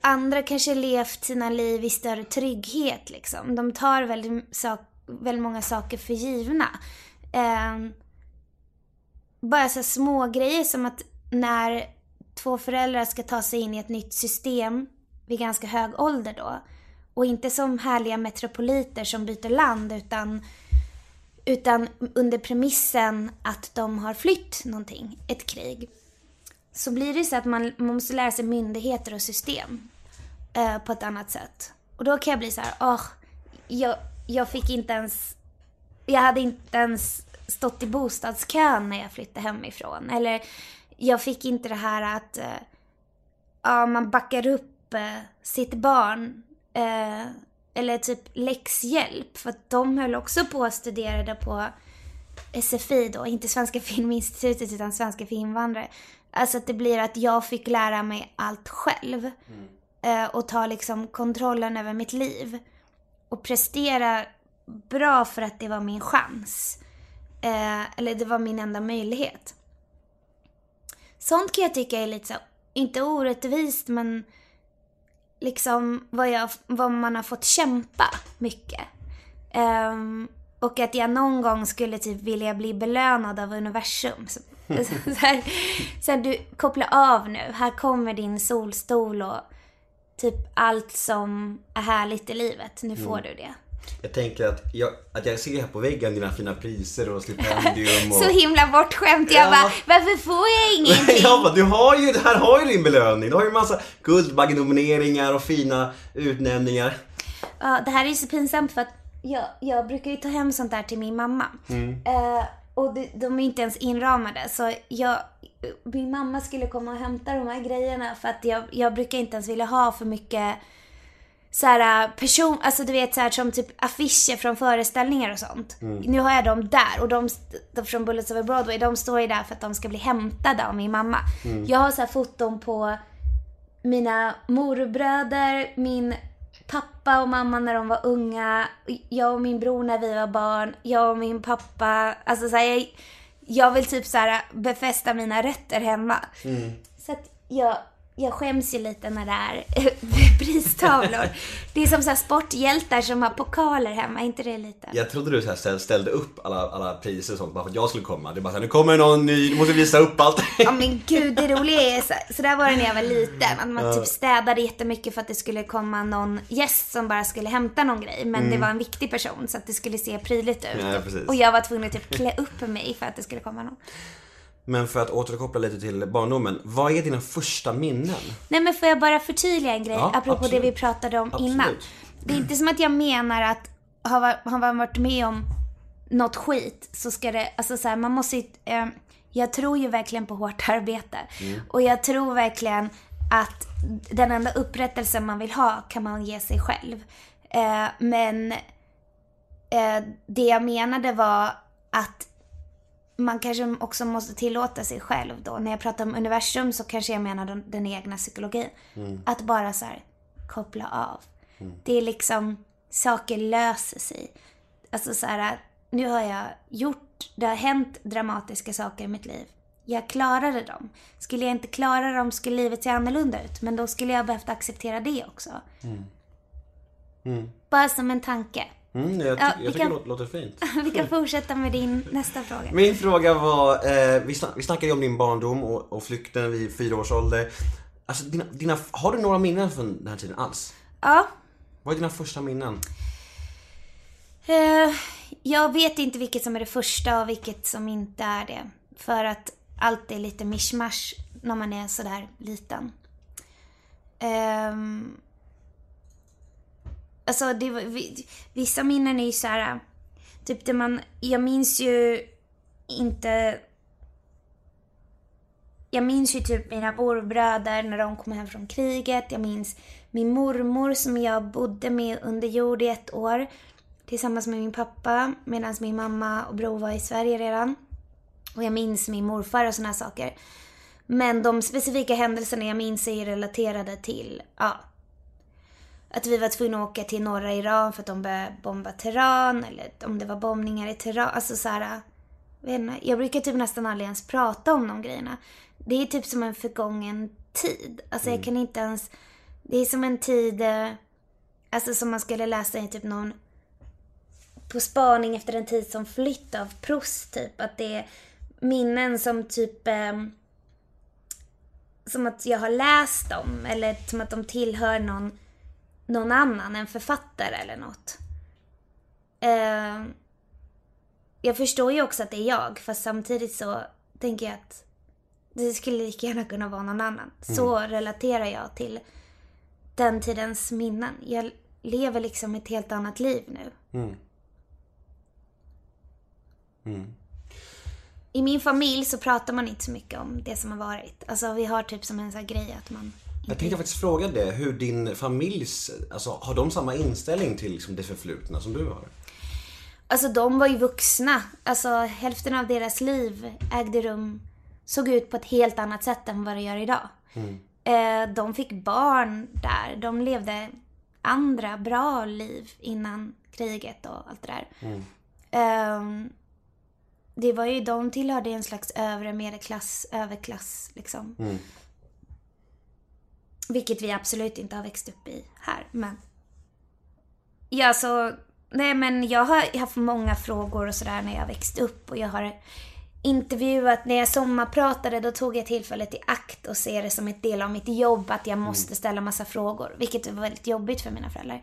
andra kanske levt sina liv i större trygghet liksom. De tar väldigt, sak, väldigt många saker för givna. Eh, bara så små grejer som att när två föräldrar ska ta sig in i ett nytt system vid ganska hög ålder då. Och inte som härliga metropoliter som byter land utan utan under premissen att de har flytt någonting, ett krig. Så blir det så att man, man måste lära sig myndigheter och system eh, på ett annat sätt. Och då kan jag bli så här, åh, jag, jag fick inte ens, jag hade inte ens stått i bostadskön när jag flyttade hemifrån. Eller jag fick inte det här att eh, ja, man backar upp eh, sitt barn. Eh, eller typ läxhjälp. För att de höll också på att studera på SFI då, inte Svenska Filminstitutet utan Svenska för invandrare. Alltså att det blir att jag fick lära mig allt själv. Mm. och ta liksom kontrollen över mitt liv. Och prestera bra för att det var min chans. Eh, eller det var min enda möjlighet. Sånt kan jag tycka är lite så, inte orättvist men liksom vad, jag, vad man har fått kämpa mycket. Um, och att jag någon gång skulle typ vilja bli belönad av universum. Så, här, så här, du koppla av nu, här kommer din solstol och typ allt som är härligt i livet. Nu får du det. Jag tänker att jag, att jag ser här på väggen dina fina priser och stipendium och... Så himla bortskämt. Jag Ja. bara, varför får jag ingenting? jag bara, du har ju, här har ju din belöning. Du har ju massa Guldbaggenomineringar och fina utnämningar. Ja, det här är ju så pinsamt för att jag, jag brukar ju ta hem sånt där till min mamma. Eh, och de, de är inte ens inramade. Så jag, min mamma skulle komma och hämta de här grejerna för att jag, jag brukar inte ens vilja ha för mycket så här person, alltså du vet så här som typ affischer från föreställningar och sånt. Nu har jag dem där och de, de från Bullets over Broadway, de står ju där för att de ska bli hämtade av min mamma. Jag har så här foton på mina morbröder, min pappa och mamma när de var unga, jag och min bror när vi var barn, jag och min pappa. Alltså så här, jag, jag vill typ så här befästa mina rötter hemma. Så att jag, jag skäms ju lite när det är pristavlor. Det är som så sporthjältar som har pokaler hemma, inte det lite? Jag trodde du så ställde upp alla, alla priser och sånt bara för att jag skulle komma. Det är bara så här, nu kommer någon ny, du måste visa upp allt. Ja men gud, det roliga är så, så där var det när jag var liten. Att man typ städade jättemycket för att det skulle komma någon gäst som bara skulle hämta någon grej. Men det var en viktig person så att det skulle se prydligt ut. Ja, och jag var tvungen att typ klä upp mig för att det skulle komma någon. Men för att återkoppla lite till barndomen. Vad är dina första minnen? Nej men får jag bara förtydliga en grej Ja, apropå absolut. det vi pratade om Absolut. innan. Det är inte som att jag menar att har, man varit med om något skit så ska det, alltså så här, man måste ju, eh, jag tror ju verkligen på hårt arbete. Mm. Och jag tror verkligen att den enda upprättelsen man vill ha kan man ge sig själv. Eh, men eh, det jag menade var att man kanske också måste tillåta sig själv då. När jag pratar om universum så kanske jag menar den, den egna psykologin. Mm. Att bara så här koppla av. Det är liksom, saker löser sig. Alltså så här, nu har jag gjort, det har hänt dramatiska saker i mitt liv. Jag klarade dem. Skulle jag inte klara dem skulle livet se annorlunda ut. Men då skulle jag behövt acceptera det också. Mm. Mm. Bara som en tanke. Mm, jag, ty- Ja, jag tycker kan- det låter, fint. Vi kan fortsätta med din nästa fråga. Min fråga var, eh, vi, snack, vi snackade ju om din barndom och, och flykten vid fyra års ålder. Alltså, dina, dina, har du några minnen från den här tiden alls? Ja. Vad är dina första minnen? Eh, jag vet inte vilket som är det första och vilket som inte är det. För att allt är lite mischmasch när man är sådär liten. Ehm, alltså, det, var- vi- vissa minnen är ju så här. Typ det man, jag minns ju inte jag minns ju typ mina morbröder när de kom hem från kriget. Jag minns min mormor som jag bodde med under jord i ett år. Tillsammans med min pappa medan min mamma och bror var i Sverige redan. Och jag minns min morfar och såna här saker. Men de specifika händelserna jag minns är relaterade till, ja. Att vi var tvungna att åka till norra Iran för att de började bomba Teheran. Eller om det var bombningar i Teheran. Alltså så här, vet inte, jag brukar typ nästan aldrig ens prata om de grejerna. Det är typ som en förgången tid. Alltså jag kan inte ens... Det är som en tid... eh, Alltså som man skulle läsa i typ någon... På spaning efter en tid som flytt av Proust typ. Att det är minnen som typ... ehm, som att jag har läst dem. Eller som att de tillhör någon, någon annan, en författare eller något. Eh, jag förstår ju också att det är jag, fast samtidigt så tänker jag att det skulle lika gärna kunna vara någon annan. Så relaterar jag till den tidens minnen. Jag lever liksom ett helt annat liv nu. Mm. Mm. I min familj så pratar man inte så mycket om det som har varit. Alltså vi har typ som en sån grej att man... Jag tänkte faktiskt fråga det, hur din familjs, alltså har de samma inställning till liksom, det förflutna som du har? Alltså de var ju vuxna. Alltså hälften av deras liv ägde rum, såg ut på ett helt annat sätt än vad det gör idag. Mm. Eh, de fick barn där. De levde andra bra liv innan kriget och allt det där. Mm. Ehm, det var ju, de tillhörde en slags övre medelklass, överklass liksom. Mm. Vilket vi absolut inte har växt upp i här, men... Ja, så... Nej, men jag har haft många frågor och sådär när jag växte upp och jag har intervjuat, när jag sommarpratade då tog jag tillfället i akt och ser det som ett del av mitt jobb att jag måste ställa massa frågor, vilket var väldigt jobbigt för mina föräldrar.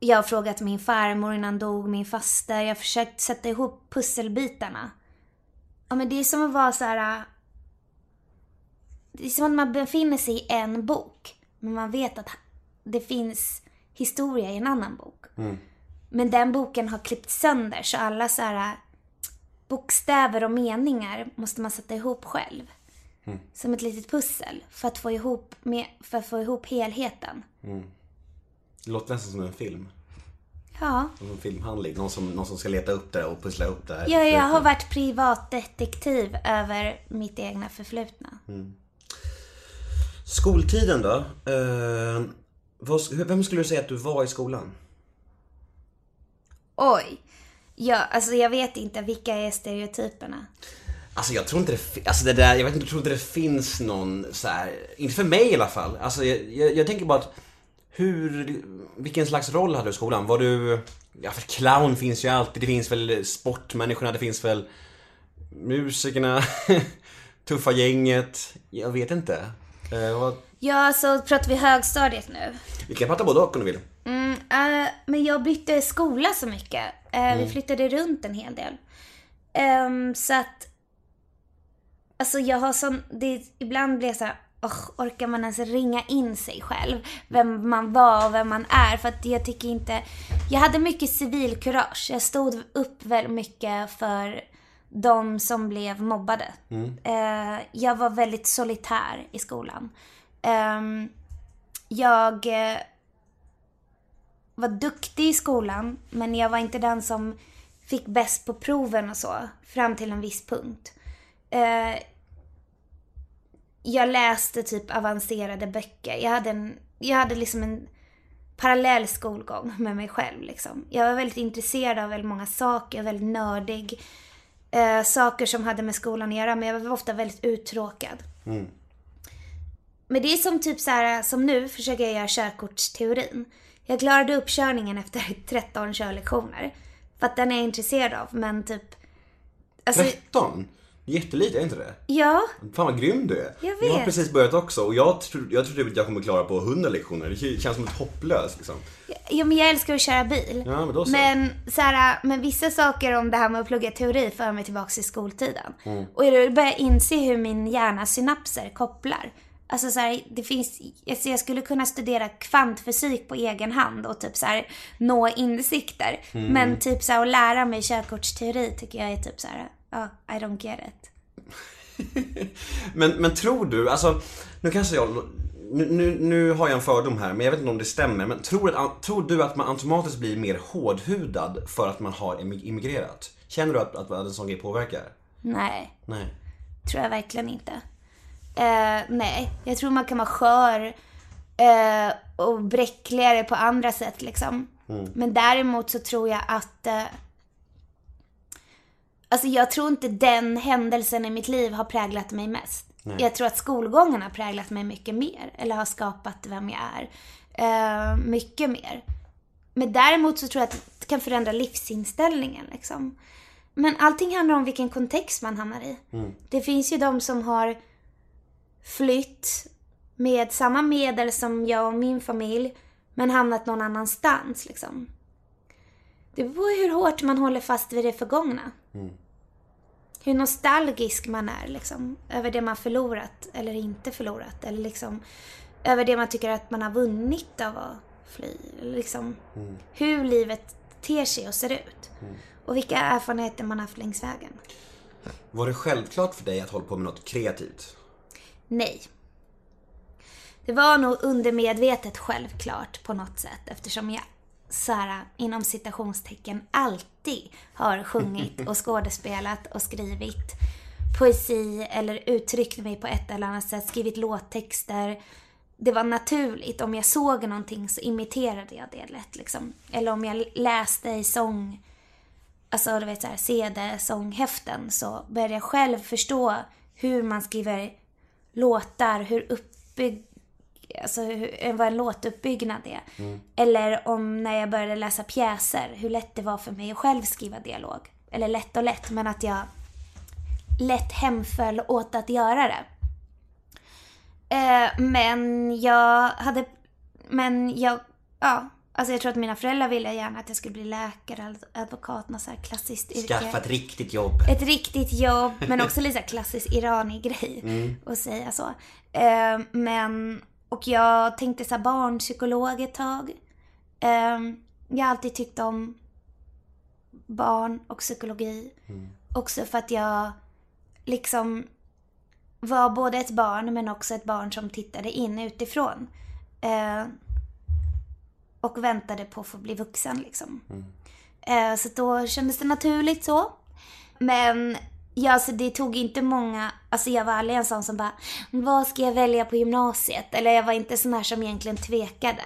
Jag har frågat min farmor innan dog, min faster, jag har försökt sätta ihop pusselbitarna. Ja men det är som att vara så här. Det är som att man befinner sig i en bok. Men man vet att det finns historia i en annan bok. Mm. Men den boken har klippt sönder så alla så här bokstäver och meningar måste man sätta ihop själv. Mm. Som ett litet pussel för att få ihop, med, för att få ihop helheten. Mm. Det låter nästan som en film. Ja. Som en filmhandling. Någon som, någon som ska leta upp det och pussla upp det. Ja, jag har varit privatdetektiv över mitt egna förflutna. Mm. Skoltiden då? Eh, vad, vem skulle du säga att du var i skolan? Oj. Ja, alltså jag vet inte vilka är stereotyperna. Alltså jag tror inte det, alltså det där, jag vet inte, jag tror inte det finns någon så här, inte för mig i alla fall. Alltså jag, jag, jag tänker bara att hur, vilken slags roll hade du i skolan? Var du, ja för clown finns ju alltid, det finns väl sportmänniskorna, det finns väl musikerna, tuffa gänget, jag vet inte. Eh, vad, Ja, så pratar vi högstadiet nu. vi kan prata både och om du vill. Mm, eh, men jag bytte skola så mycket. Vi Mm. flyttade runt en hel del. Ehm, så att Alltså jag har sån, det, ibland blir jag så här, "Åh, orkar man ens ringa in sig själv? Vem man var och vem man är. För att jag tycker inte, jag hade mycket civilkurage. Jag stod upp väldigt mycket för de som blev mobbade. Eh, jag var väldigt solitär i skolan. Ehm, jag eh, var duktig i skolan, men jag var inte den som fick bäst på proven och så, fram till en viss punkt. Eh, jag läste typ avancerade böcker. Jag hade, en, jag hade liksom en parallell skolgång med mig själv. Liksom. Jag var väldigt intresserad av väldigt många saker, väldigt nördig. Eh, saker som hade med skolan att göra, men jag var ofta väldigt uttråkad. Men det är som typ så här, som nu försöker jag göra körkortsteorin. Jag klarade uppkörningen efter 13 körlektioner. För att den är jag intresserad av, men typ... Alltså, 13? Jättelite, är inte det? ja, Fan vad grym du är. Jag Jag har vet. precis börjat också och jag tror, jag tror typ att jag kommer klara på 100 lektioner. Det känns som ett hopplöst liksom. ja, men jag älskar att köra bil. Ja, men då så. Men, så här, men vissa saker om det här med att plugga teori för mig tillbaka till skoltiden. Mm. Och jag börjar inse hur min hjärnas synapser kopplar. Alltså så här, det finns, alltså jag skulle kunna studera kvantfysik på egen hand och typ så här, nå insikter. Mm. Men typ så här, att lära mig körkortsteori tycker jag är typ så här, ja, I don't get it. Men, men tror du, alltså, nu kanske jag, nu, nu, nu har jag en fördom här, men jag vet inte om det stämmer. Men tror, att, tror du att man automatiskt blir mer hårdhudad för att man har immigrerat? Känner du att, att, att en sån grej påverkar? Nej. Nej. tror jag verkligen inte. Eh, nej, jag tror man kan vara skör eh, och bräckligare på andra sätt liksom. Men däremot så tror jag att eh, Alltså jag tror inte den händelsen i mitt liv har präglat mig mest. Jag tror att skolgången har präglat mig mycket mer. Eller har skapat vem jag är. Eh, mycket mer. Men däremot så tror jag att det kan förändra livsinställningen liksom. Men allting handlar om vilken kontext man hamnar i. Det finns ju de som har flytt med samma medel som jag och min familj, men hamnat någon annanstans liksom. Det beror på hur hårt man håller fast vid det förgångna. Hur nostalgisk man är liksom, över det man förlorat eller inte förlorat. Eller liksom över det man tycker att man har vunnit av att fly. Liksom, Hur livet ter sig och ser ut. Och vilka erfarenheter man har haft längs vägen. Var det självklart för dig att hålla på med något kreativt? Nej. Det var nog undermedvetet självklart på något sätt eftersom jag så här, inom citationstecken alltid har sjungit och skådespelat och skrivit poesi eller uttryckt mig på ett eller annat sätt, skrivit låttexter. Det var naturligt. Om jag såg någonting så imiterade jag det lätt liksom. Eller om jag läste i sång, alltså du vet så här, CD-sånghäften så började jag själv förstå hur man skriver låtar, hur uppbygg... Alltså hur, vad en låtuppbyggnad är. Eller om när jag började läsa pjäser, hur lätt det var för mig att själv skriva dialog. Eller lätt och lätt, men att jag lätt hemföll åt att göra det. Eh, men jag hade... Men jag... Ja. Alltså jag tror att mina föräldrar ville gärna att jag skulle bli läkare, advokat, något så här klassiskt yrke. Skaffa ett riktigt jobb. Ett riktigt jobb, men också lite så klassisk Irani-grej att säga så. Eh, men, och jag tänkte så här barnpsykolog ett tag. Eh, jag har alltid tyckt om barn och psykologi. Också för att jag liksom var både ett barn men också ett barn som tittade in utifrån. Eh, och väntade på att få bli vuxen liksom. Eh, så då kändes det naturligt så. Men ja, alltså det tog inte många, alltså jag var aldrig en sån som bara, vad ska jag välja på gymnasiet? Eller jag var inte sån här som egentligen tvekade.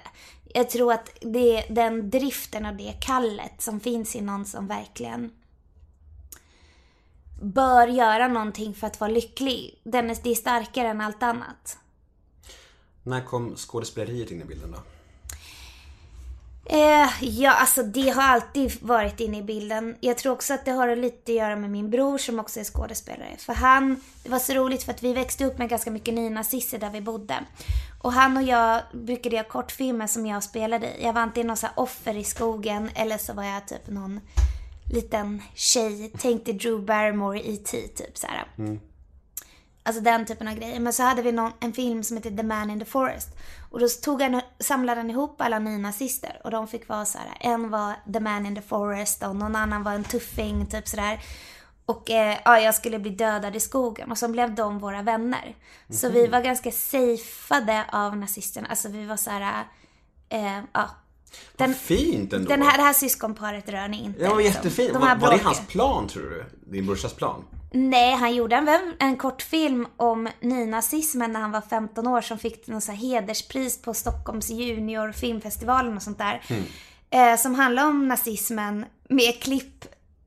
Jag tror att det är den driften och det kallet som finns i någon som verkligen bör göra någonting för att vara lycklig. Den är, det är starkare än allt annat. När kom skådespeleriet in i bilden då? Eh, ja, alltså det har alltid varit inne i bilden. Jag tror också att det har lite att göra med min bror som också är skådespelare. För han, det var så roligt för att vi växte upp med ganska mycket nynazister där vi bodde. Och han och jag brukade göra kortfilmer som jag spelade i. Jag var antingen någon så offer i skogen eller så var jag typ någon liten tjej. Tänkte Drew Barrymore i E.T. typ så här. Alltså den typen av grejer. Men så hade vi någon, en film som heter The Man in the Forest. Och då tog han, samlade han ihop alla nynazister. Och de fick vara så här. En var The Man in the Forest och någon annan var en tuffing, typ sådär. Och eh, ja, jag skulle bli dödad i skogen. Och så blev de våra vänner. Så vi var ganska safeade av nazisterna. Alltså vi var så här. Eh, ja. Den, Fint ändå. den här, det här syskonparet rör ni inte. Ja, vad liksom. jättefint. De Var, var det hans plan tror du? Din brorsas plan? Nej, han gjorde en, en kortfilm om nynazismen när han var 15 år som fick någon så hederspris på Stockholms junior filmfestivalen och sånt där. Eh, som handlar om nazismen med klipp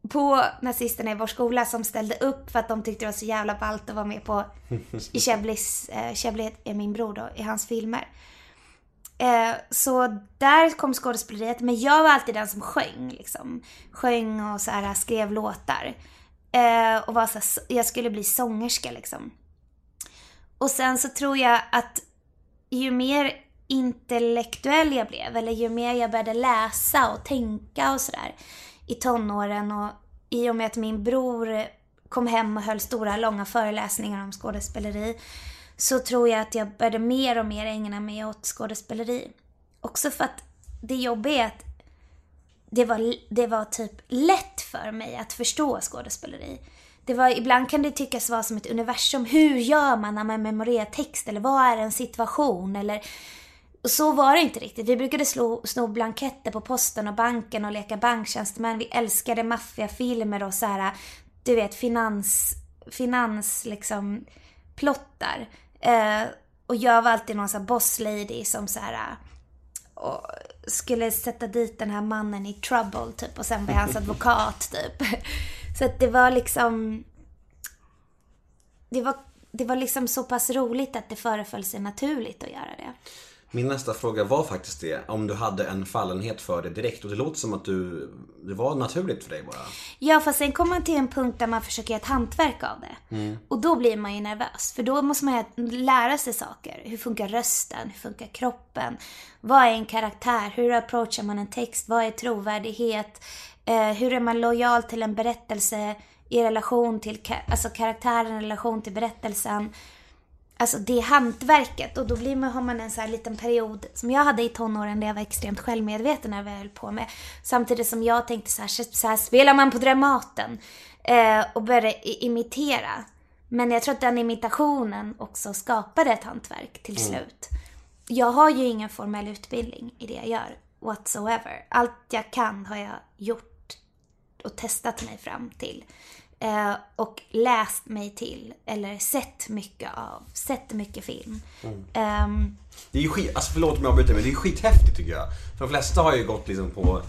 på nazisterna i vår skola som ställde upp för att de tyckte det var så jävla ballt att vara med på i Cheblis, eh, Chebli är min bror då, i hans filmer. Eh, så där kom skådespeleriet, men jag var alltid den som sjöng liksom. Sjöng och så här, skrev låtar. Eh, och var så här, jag skulle bli sångerska liksom. Och sen så tror jag att ju mer intellektuell jag blev, eller ju mer jag började läsa och tänka och sådär i tonåren och i och med att min bror kom hem och höll stora långa föreläsningar om skådespeleri så tror jag att jag började mer och mer ägna mig åt skådespeleri. Också för att det jobbiga är att det var, det var typ lätt för mig att förstå skådespeleri. Det var, ibland kan det tyckas vara som ett universum. Hur gör man när man memorerar text? Eller vad är en situation? Eller, och så var det inte riktigt. Vi brukade slå, sno blanketter på posten och banken och leka banktjänstemän. Vi älskade maffiafilmer och så här, du vet, finans, finans liksom, plottar. Eh, och jag var alltid någon sån här boss lady som så här och skulle sätta dit den här mannen i trouble typ och sen var jag hans advokat typ. Så att det var liksom det var, det var liksom så pass roligt att det föreföll sig naturligt att göra det. Min nästa fråga var faktiskt det. Om du hade en fallenhet för det direkt. Och det låter som att du, det var naturligt för dig bara. Ja, fast sen kommer man till en punkt där man försöker göra ett hantverk av det. Och då blir man ju nervös. För då måste man lära sig saker. Hur funkar rösten? Hur funkar kroppen? Vad är en karaktär? Hur approachar man en text? Vad är trovärdighet? Eh, hur är man lojal till en berättelse i relation till alltså karaktären i relation till berättelsen? Alltså det hantverket och då blir man, har man en så här liten period som jag hade i tonåren där jag var extremt självmedveten över vad jag höll på med. Samtidigt som jag tänkte så här, så här spelar man på Dramaten eh, och började imitera. Men jag tror att den imitationen också skapade ett hantverk till slut. Jag har ju ingen formell utbildning i det jag gör whatsoever. Allt jag kan har jag gjort och testat mig fram till. Eh, och läst mig till, eller sett mycket av, sett mycket film. Ehm, Det är ju skit, alltså förlåt om jag avbryter men det är ju skithäftigt tycker jag. För de flesta har ju gått liksom på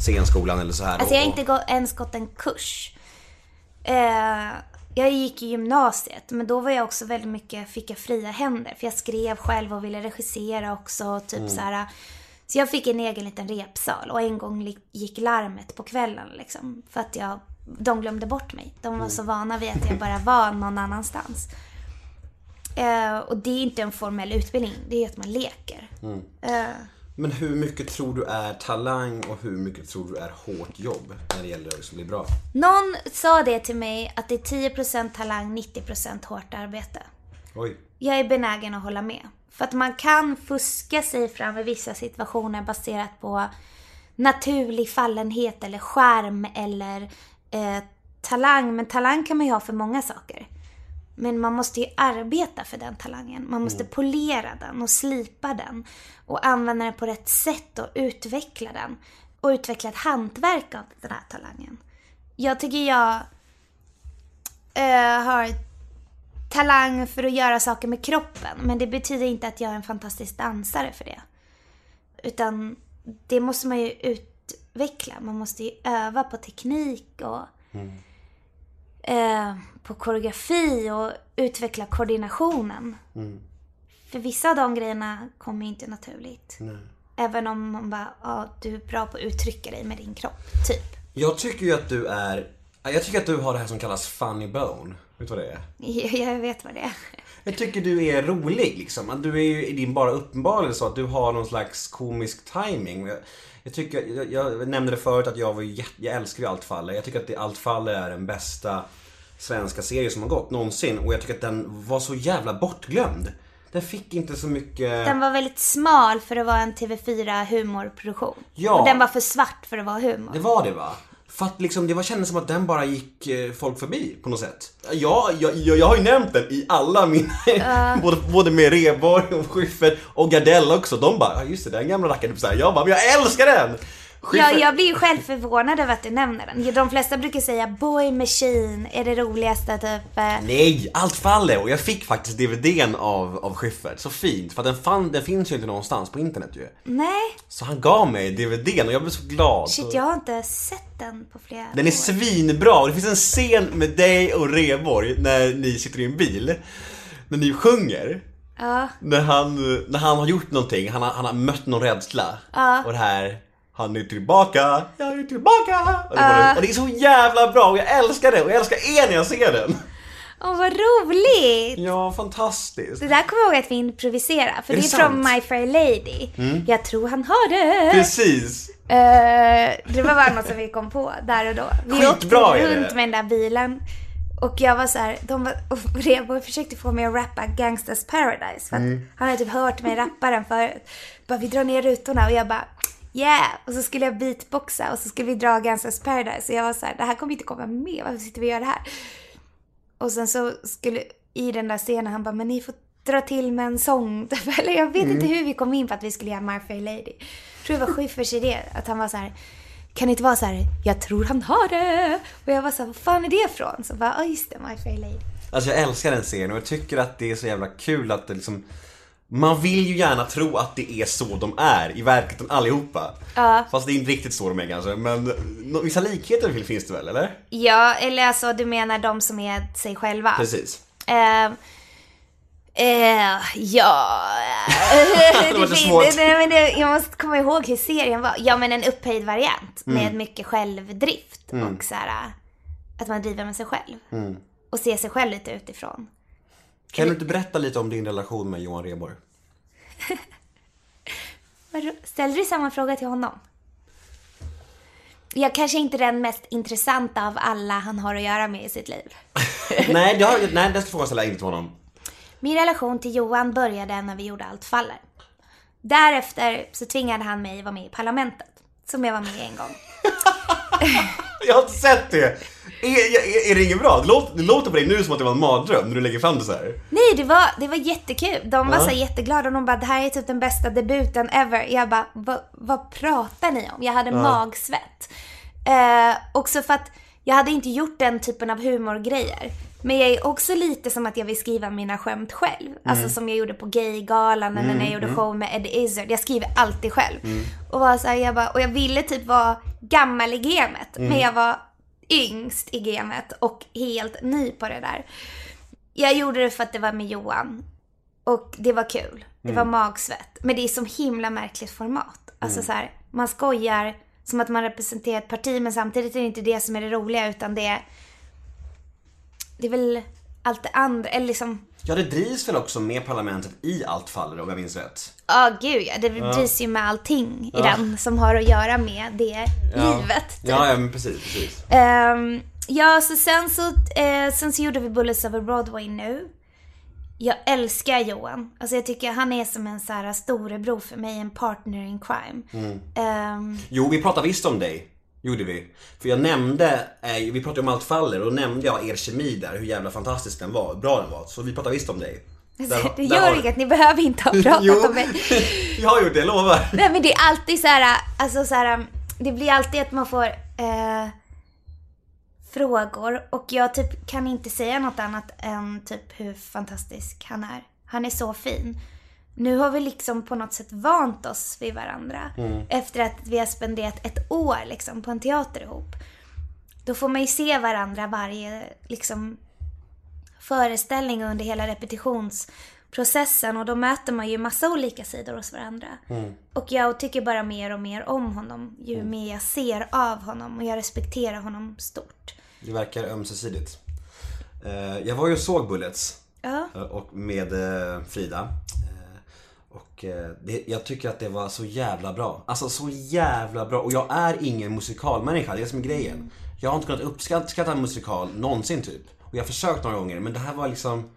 scenskolan eller så här. alltså jag har och- inte ens gått en kurs. Eh, jag gick i gymnasiet, men då var jag också väldigt mycket, fick jag fria händer. För jag skrev själv och ville regissera också, typ så här. Så jag fick en egen liten repsal och en gång gick larmet på kvällen liksom. För att jag, de glömde bort mig. De var så vana vid att jag bara var någon annanstans. Eh, och det är inte en formell utbildning, det är att man leker. Eh, Men hur mycket tror du är talang och hur mycket tror du är hårt jobb när det gäller att bli bra? någon sa det till mig att det är 10% talang, 90% hårt arbete. Oj. Jag är benägen att hålla med. För att man kan fuska sig fram i vissa situationer baserat på naturlig fallenhet eller skärm eller eh, talang. Men talang kan man ju ha för många saker. Men man måste ju arbeta för den talangen. Man måste polera den och slipa den. Och använda den på rätt sätt och utveckla den. Och utveckla ett hantverk av den här talangen. Jag tycker jag eh, har talang för att göra saker med kroppen. Men det betyder inte att jag är en fantastisk dansare för det. Utan det måste man ju utveckla. Man måste ju öva på teknik och eh, på koreografi och utveckla koordinationen. För vissa av de grejerna kommer inte naturligt. Även om man bara, ja du är bra på att uttrycka dig med din kropp, typ. Jag tycker ju att du är, jag tycker att du har det här som kallas funny bone. Vet du vad det är? Jag vet vad det är. Jag tycker du är rolig liksom. Du är ju i din bara uppenbarelse så att du har någon slags komisk timing. Jag, tycker, jag, jag nämnde det förut att jag var jätte, jag älskar ju Allt faller. Jag tycker att det, Allt faller är den bästa svenska serier som har gått någonsin och jag tycker att den var så jävla bortglömd. Den fick inte så mycket... Den var väldigt smal för att vara en TV4 humorproduktion. Ja. Och den var för svart för att vara humor. Det var det va? För att liksom, det var kändes som att den bara gick eh, folk förbi på något sätt. Ja, jag, jag, jag har ju nämnt den i alla mina, både, både med Rheborg och Schyffert och Gardell också. De bara, ja just det, den gamla rackaren. Typ. Jag bara, men jag älskar den! Ja, jag blir ju själv förvånad över att du nämner den. De flesta brukar säga Boy Machine är det roligaste typ. eh, Nej, allt faller och jag fick faktiskt DVDn av, av Schyffert. Så fint, för den, fann, den finns ju inte någonstans på internet ju. Nej, Så han gav mig DVDn och jag blev så glad. shit jag har inte sett den på flera Den är år. svinbra och det finns en scen med dig och Reborg när ni sitter i en bil. När ni sjunger. Ja. När han, när han har gjort någonting, han har, han har mött någon rädsla. Ja. Och det här, han är tillbaka, jag är tillbaka. Och det, bara, och det är så jävla bra och jag älskar det och jag älskar er när jag ser den. Åh vad roligt! Ja, fantastiskt. Det där kommer jag ihåg att vi improviserade. För Är det det är från? My Fair Lady. Mm. Jag tror han har det. Precis. Eh, det var bara något som vi kom på där och då. Vi Skitbra åkte det. runt med den där bilen. Och jag var så här, de var, och Rebo försökte få mig att rappa Gangsters Paradise. För att Mm. han hade typ hört mig rappa den förut. Bara vi drar ner rutorna och jag bara yeah. Och så skulle jag beatboxa och så skulle vi dra Gangsters Paradise. Och jag var så här, det här kommer inte komma med. Varför sitter vi och gör det här? Och sen så skulle, i den där scenen, han bara, men ni får dra till med en sång. typ. Eller jag vet inte hur vi kom in på att vi skulle göra My Fair Lady. Jag tror det var Schyfferts idé, att han var så här, kan det inte vara så här, jag tror han har det. Och jag var så här, vad fan är det ifrån? Så bara, ja just det, My Fair Lady. Alltså jag älskar den serien och jag tycker att det är så jävla kul att det liksom Man vill ju gärna tro att det är så de är i verkligheten allihopa. Ja. Fast det är inte riktigt så de är kanske. Men vissa likheter finns det väl, eller? Ja, eller alltså du menar de som är sig själva? Precis. Eh, eh, ja... Det var så svårt. nej, men det, jag måste komma ihåg hur serien var. Ja, men en upphöjd variant med Mm. mycket självdrift Mm. och så här, att man driver med sig själv. Mm. Och ser sig själv lite utifrån. Kan du inte berätta lite om din relation med Johan Rheborg? Vadå? Ställer du samma fråga till honom? Jag kanske inte är den mest intressanta av alla han har att göra med i sitt liv. nej, det har, nej, den ska frågan ställa inte till honom. Min relation till Johan började när vi gjorde Allt faller. Därefter så tvingade han mig vara med i Parlamentet. Som jag var med i en gång. Jag har inte sett det! Är, är, är det inget bra? Det låter, det låter på dig nu som att det var en mardröm när du lägger fram det så här. Nej, det var, det var jättekul. De var Ja. så här jätteglada och de bara, det här är typ den bästa debuten ever. Jag bara, vad, vad pratar ni om? Jag hade magsvett. Eh, också för att jag hade inte gjort den typen av humorgrejer. Men jag är också lite som att jag vill skriva mina skämt själv. Alltså Mm. som jag gjorde på Gaygalan eller när Mm, jag gjorde mm. show med Eddie Izzard. Jag skriver alltid själv. Och, var så här, jag bara, och jag ville typ vara gammal i gamet. Men jag var yngst i gamet och helt ny på det där. Jag gjorde det för att det var med Johan. Och det var kul. Det Mm. var magsvett. Men det är som himla märkligt format. Alltså Mm. så här, man skojar som att man representerar ett parti men samtidigt är det inte det som är det roliga utan det är... Det är väl allt det andra, eller liksom... Ja, det drivs väl också med parlamentet i allt faller om jag minns rätt. Ja, gud ja. Det drivs ju med allting i Ja. den som har att göra med det Ja. livet. Typ. Ja, ja men precis, precis. Ehm, ja, så sen så, eh, sen så gjorde vi Bullets over Broadway nu. Jag älskar Johan. Alltså jag tycker han är som en så här storebror för mig, en partner in crime. Mm. Ehm, Jo, vi pratade visst om dig. Gjorde vi. För jag nämnde, eh, vi pratade om allt faller och då nämnde jag er kemi där, hur jävla fantastisk den var, bra den var. Så vi pratade visst om dig. Där- det gör inget, ni behöver inte ha pratat Jo. om mig. Jag har gjort det, jag lovar. Nej men det är alltid så här, alltså så här, det blir alltid att man får eh, frågor och jag typ kan inte säga något annat än typ hur fantastisk han är. Han är så fin. Nu har vi liksom på något sätt vant oss vid varandra. Mm. Efter att vi har spenderat ett år liksom på en teater ihop. Då får man ju se varandra varje liksom föreställning under hela repetitionsprocessen och då möter man ju massa olika sidor hos varandra. Mm. Och jag tycker bara mer och mer om honom ju Mm. mer jag ser av honom och jag respekterar honom stort. Det verkar ömsesidigt. Eh, Jag var ju och såg Bullets. Ja. eh, Och med eh, Frida. Och eh, det, jag tycker att det var så jävla bra. Alltså så jävla bra. Och jag är ingen musikalmänniska, det är det som är grejen. Jag har inte kunnat uppskatta en musikal någonsin typ. Och jag har försökt några gånger men det här var liksom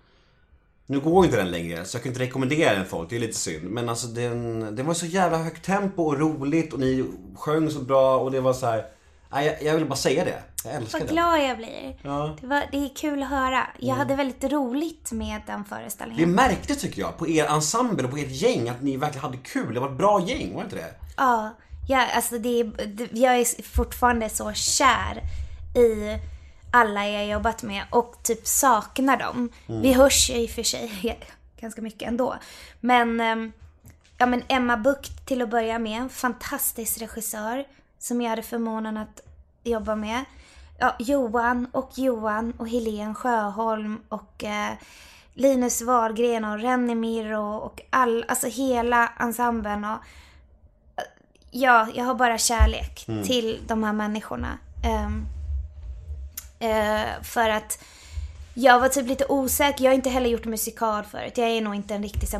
nu går inte den längre så jag kan inte rekommendera den folk, det är lite synd. Men alltså den, den var så jävla högt tempo och roligt och ni sjöng så bra och det var så här. Jag, jag vill bara säga det. Jag älskar Vad den. glad jag blir. Ja. Det, var, det är kul att höra. Jag hade väldigt roligt med den Det föreställningen. märktes tycker jag på er ensemble och på ert gäng att ni verkligen hade kul. Det var ett bra gäng, var det inte det? Ja, ja alltså det, är- det, jag är fortfarande så kär i alla jag jobbat med och typ saknar dem. Mm. Vi hörs ju i och för sig ganska mycket ändå. Men, ehm, ja men Emma Bucht till att börja med, fantastisk regissör som jag hade förmånen att jobba med. Ja, Johan och Johan och Helene Sjöholm och eh, Linus Wahlgren och Renny Mirro och all, alltså hela ensemblen och ja, jag har bara kärlek Mm. till de här människorna. Ehm, eh, för att jag var typ lite osäker. Jag har inte heller gjort musikal förut. Jag är nog inte en riktig så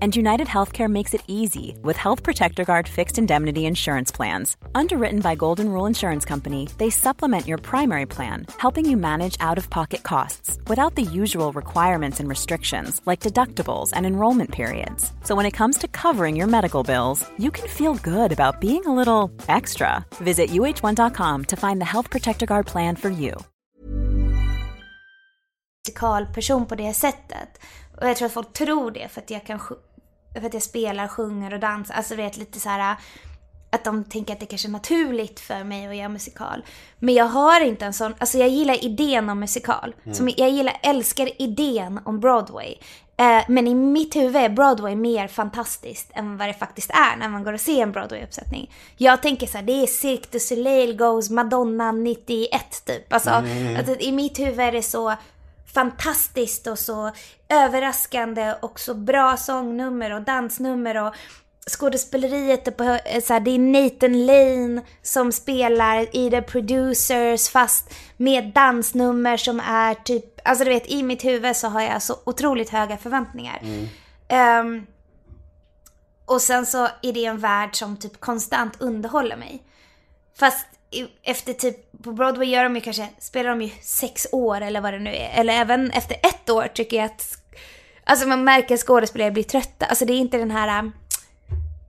And United Healthcare makes it easy with Health Protector Guard fixed indemnity insurance plans. Underwritten by Golden Rule Insurance Company, they supplement your primary plan, helping you manage out of pocket costs without the usual requirements and restrictions like deductibles and enrollment periods. So when it comes to covering your medical bills, you can feel good about being a little extra. Visit uh1.com to find the Health Protector Guard plan for you. musikalperson på det sättet. Och jag tror att folk tror det för att jag kan för att jag spelar, sjunger och dansar. Alltså vet lite så här att de tänker att det kanske är naturligt för mig att göra musikal. Men jag har inte en sån, alltså jag gillar idén om musikal. Mm. Som jag gillar, älskar idén om Broadway. Eh, men i mitt huvud är Broadway mer fantastiskt än vad det faktiskt är när man går och ser en Broadway-uppsättning. Jag tänker så här, det är Cirque du Soleil goes Madonna 91 typ. Alltså, Mm. att i mitt huvud är det så fantastiskt och så överraskande och så bra sångnummer och dansnummer och skådespeleriet är på eh, så här, det är Nathan Lane som spelar i The Producers fast med dansnummer som är typ, alltså du vet i mitt huvud så har jag så otroligt höga förväntningar. Ehm, och sen så är det en värld som typ konstant underhåller mig. Fast efter typ, på Broadway gör de ju kanske, spelar de ju sex år eller vad det nu är. Eller även efter ett år tycker jag att, alltså man märker att skådespelare blir trötta. Alltså det är inte den här um,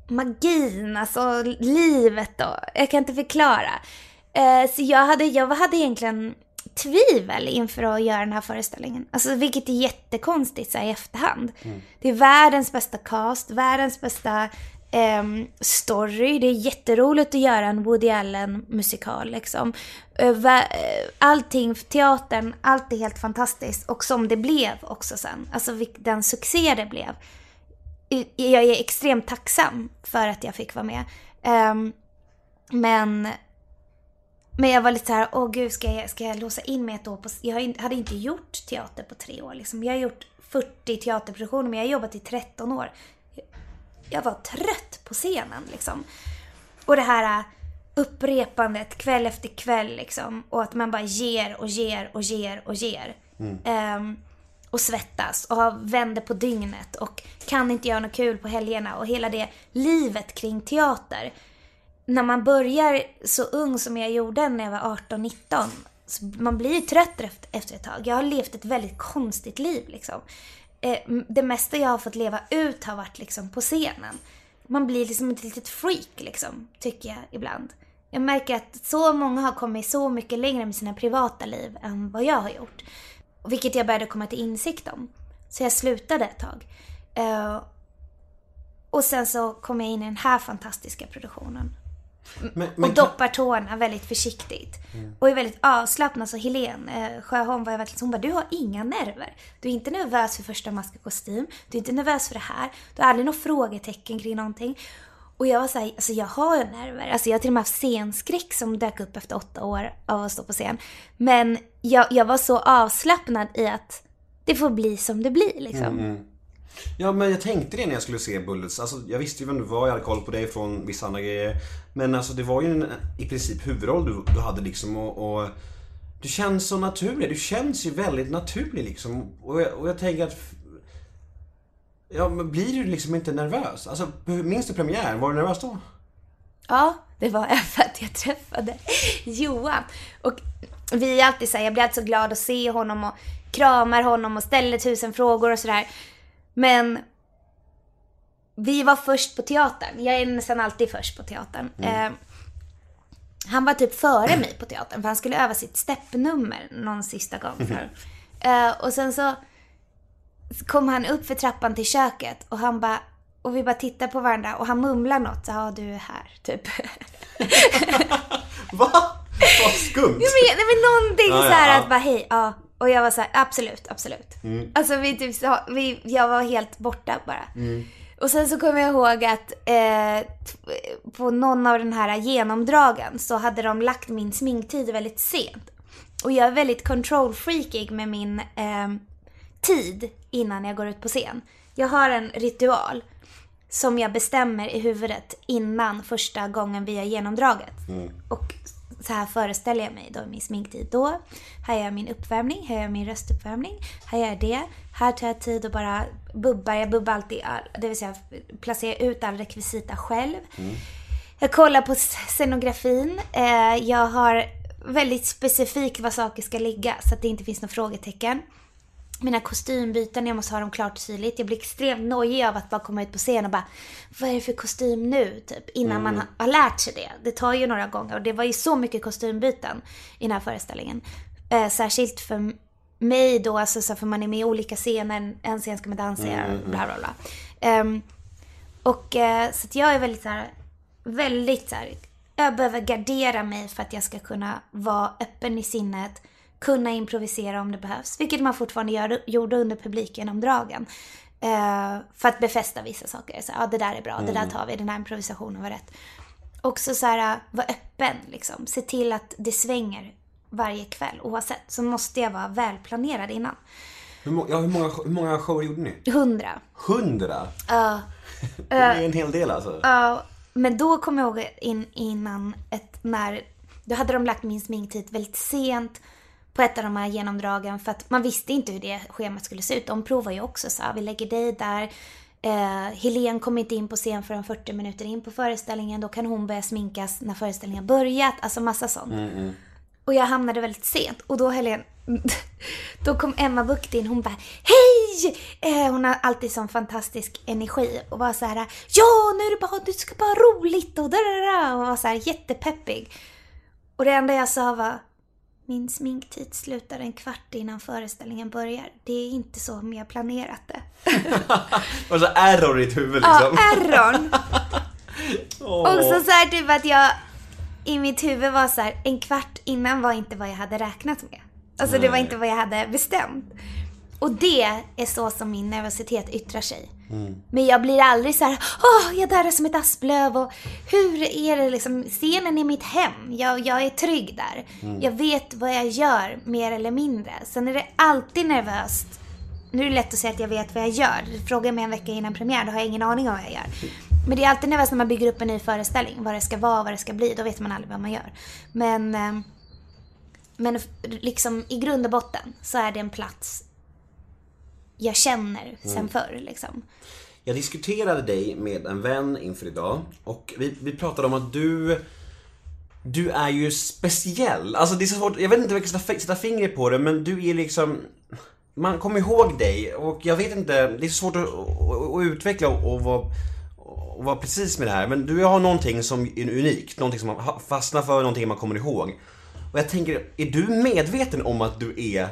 magin, alltså livet då. Jag kan inte förklara. Eh, så jag hade, jag hade egentligen tvivel inför att göra den här föreställningen. Alltså vilket är jättekonstigt så här, i efterhand. Det är världens bästa cast, världens bästa ehm, story. Det är jätteroligt att göra en Woody Allen musikal liksom. Eh, eh, allting, teatern, allt är helt fantastiskt. Och som det blev också sen. Alltså den succé det blev. Jag är extremt tacksam för att jag fick vara med. Ehm, men men jag var lite så här, åh gud, ska jag, ska jag låsa in mig ett år på... Jag hade inte gjort teater på tre år liksom. Jag har gjort 40 teaterproduktioner, men jag har jobbat i 13 år. Jag- var trött på scenen liksom. Och det här äh, upprepandet kväll efter kväll liksom. Och att man bara ger och ger och ger och ger. Ehm, och svettas och vänder på dygnet och kan inte göra något kul på helgerna och hela det livet kring teater när man börjar så ung som jag gjorde när jag var 18-19, så man blir ju trött efter ett tag. Jag har levt ett väldigt konstigt liv liksom. Eh, det mesta jag har fått leva ut har varit liksom på scenen. Man blir liksom ett litet freak liksom, tycker jag ibland. Jag märker att så många har kommit så mycket längre med sina privata liv än vad jag har gjort. Vilket jag började komma till insikt om. Så jag slutade ett tag. Eh, och sen så kom jag in i den här fantastiska produktionen. Men, och men, doppar tårna väldigt försiktigt. Och är väldigt avslappnad. Så Helene eh, Sjöholm var ju verkligen så hon bara, du har inga nerver. Du är inte nervös för första mask och kostym. Du är inte nervös för det här. Du har aldrig något frågetecken kring någonting. Och jag var såhär, alltså jag har ju nerver. Alltså jag har till och med haft scenskräck som dök upp efter åtta år av att stå på scen. Men jag, jag var så avslappnad i att det får bli som det blir liksom. Mm, Ja men jag tänkte det när jag skulle se Bullets. Alltså jag visste ju vem du var, jag hade koll på dig från vissa andra grejer. Men alltså det var ju en, i princip huvudroll du, du hade liksom och, och Du känns så naturlig. Du känns ju väldigt naturlig liksom. Och jag, och jag tänker att Ja men blir du liksom inte nervös? Alltså minns du premiären? Var du nervös då? Ja, det var jag för att jag träffade Johan. Och vi är alltid så här, jag blir alltid så glad att se honom och kramar honom och ställer tusen frågor och sådär. Men vi var först på teatern. Jag är nästan alltid först på teatern. Eh, han var typ före mig på teatern för han skulle öva sitt steppnummer någon sista gång. För. Eh, och sen så kom han upp för trappan till köket och han bara och vi bara tittar på varandra och han mumlar något. Ja, du är här, typ. Vad skumt! Nej men, nej, men någonting ja, så här ja. att bara hej, ja. Och jag var så här, absolut, absolut. Mm. Alltså vi typ sa, vi, jag var helt borta bara. Mm. Och sen så kommer jag ihåg att eh, på någon av den här genomdragen så hade de lagt min sminktid väldigt sent. Och jag är väldigt control freakig med min eh, tid innan jag går ut på scen. Jag har en ritual som jag bestämmer i huvudet innan första gången vi har genomdraget. Och så här föreställer jag mig då i min sminktid. Då, här gör jag min uppvärmning, här gör jag min röstuppvärmning, här gör jag det. Här tar jag tid och bara bubbar. Jag bubbar alltid, all, det vill säga placerar ut all rekvisita själv. Jag kollar på scenografin. Eh, jag har väldigt specifikt var saker ska ligga så att det inte finns några frågetecken. Mina kostymbyten, jag måste ha dem klart och tydligt. Jag blir extremt nojig av att bara komma ut på scen och bara Vad är det för kostym nu? Typ innan man har, har lärt sig det. Det tar ju några gånger och det var ju så mycket kostymbyten i den här föreställningen. Eh, särskilt för mig då, alltså så för man är med i olika scener. En scen ska man dansa Mm, mm, mm. bla bla bla. Ehm, och eh, så att jag är väldigt så här, väldigt så här, jag behöver gardera mig för att jag ska kunna vara öppen i sinnet, kunna improvisera om det behövs, vilket man fortfarande gör, gjorde under publikgenomdragen. Eh, för att befästa vissa saker. Så, ja, det där är bra, det där Mm. tar vi, den här improvisationen var rätt. Också så här, vara öppen liksom. Se till att det svänger varje kväll oavsett. Så måste jag vara välplanerad innan. Hur, må, ja, hur, många, hur många shower gjorde ni? Hundra. Hundra? Ja. Det är en hel del alltså. Ja, men då kom jag ihåg in, innan ett, när, då hade de lagt min sminktid väldigt sent på ett av de här genomdragen för att man visste inte hur det schemat skulle se ut. De provar ju också så här, vi lägger dig där. Eh, Helen kommer inte in på scen förrän 40 minuter in på föreställningen. Då kan hon börja sminkas när föreställningen börjat. Alltså massa sånt. Mm, Och jag hamnade väldigt sent. Och då Helen, då kom Emma Bucht in. Hon bara Hej! Eh, hon har alltid sån fantastisk energi. Och var så här Ja, nu är det bara, du ska bara ha roligt och där Och var så här jättepeppig. Och det enda jag sa var Min sminktid slutar en kvart innan föreställningen börjar. Det är inte så jag planerat det. Och så error i ditt huvud liksom. Ja, errorn. Åh. Och så, så här typ att jag i mitt huvud var så här, en kvart innan var inte vad jag hade räknat med. Alltså det var Nej. inte vad jag hade bestämt. Och det är så som min nervositet yttrar sig. Men jag blir aldrig så här, åh, jag darrar som ett asplöv och hur är det liksom, scenen är mitt hem. Jag, jag är trygg där. Mm. Jag vet vad jag gör, mer eller mindre. Sen är det alltid nervöst. Nu är det lätt att säga att jag vet vad jag gör. Fråga mig en vecka innan premiär, då har jag ingen aning om vad jag gör. Men det är alltid nervöst när man bygger upp en ny föreställning. Vad det ska vara, vad det ska bli. Då vet man aldrig vad man gör. Men, eh, men liksom i grund och botten så är det en plats jag känner sen Mm. förr. Liksom. Jag diskuterade dig med en vän inför idag och vi, vi pratade om att du Du är ju speciell. Alltså det är så svårt, jag vet inte hur jag ska sätta- fingret på det men du är liksom Man kommer ihåg dig och jag vet inte, det är så svårt att, att, att utveckla och, och vara och vara precis med det här men du har någonting som är unikt, någonting som man fastnar för, någonting man kommer ihåg. Och jag tänker, är du medveten om att du är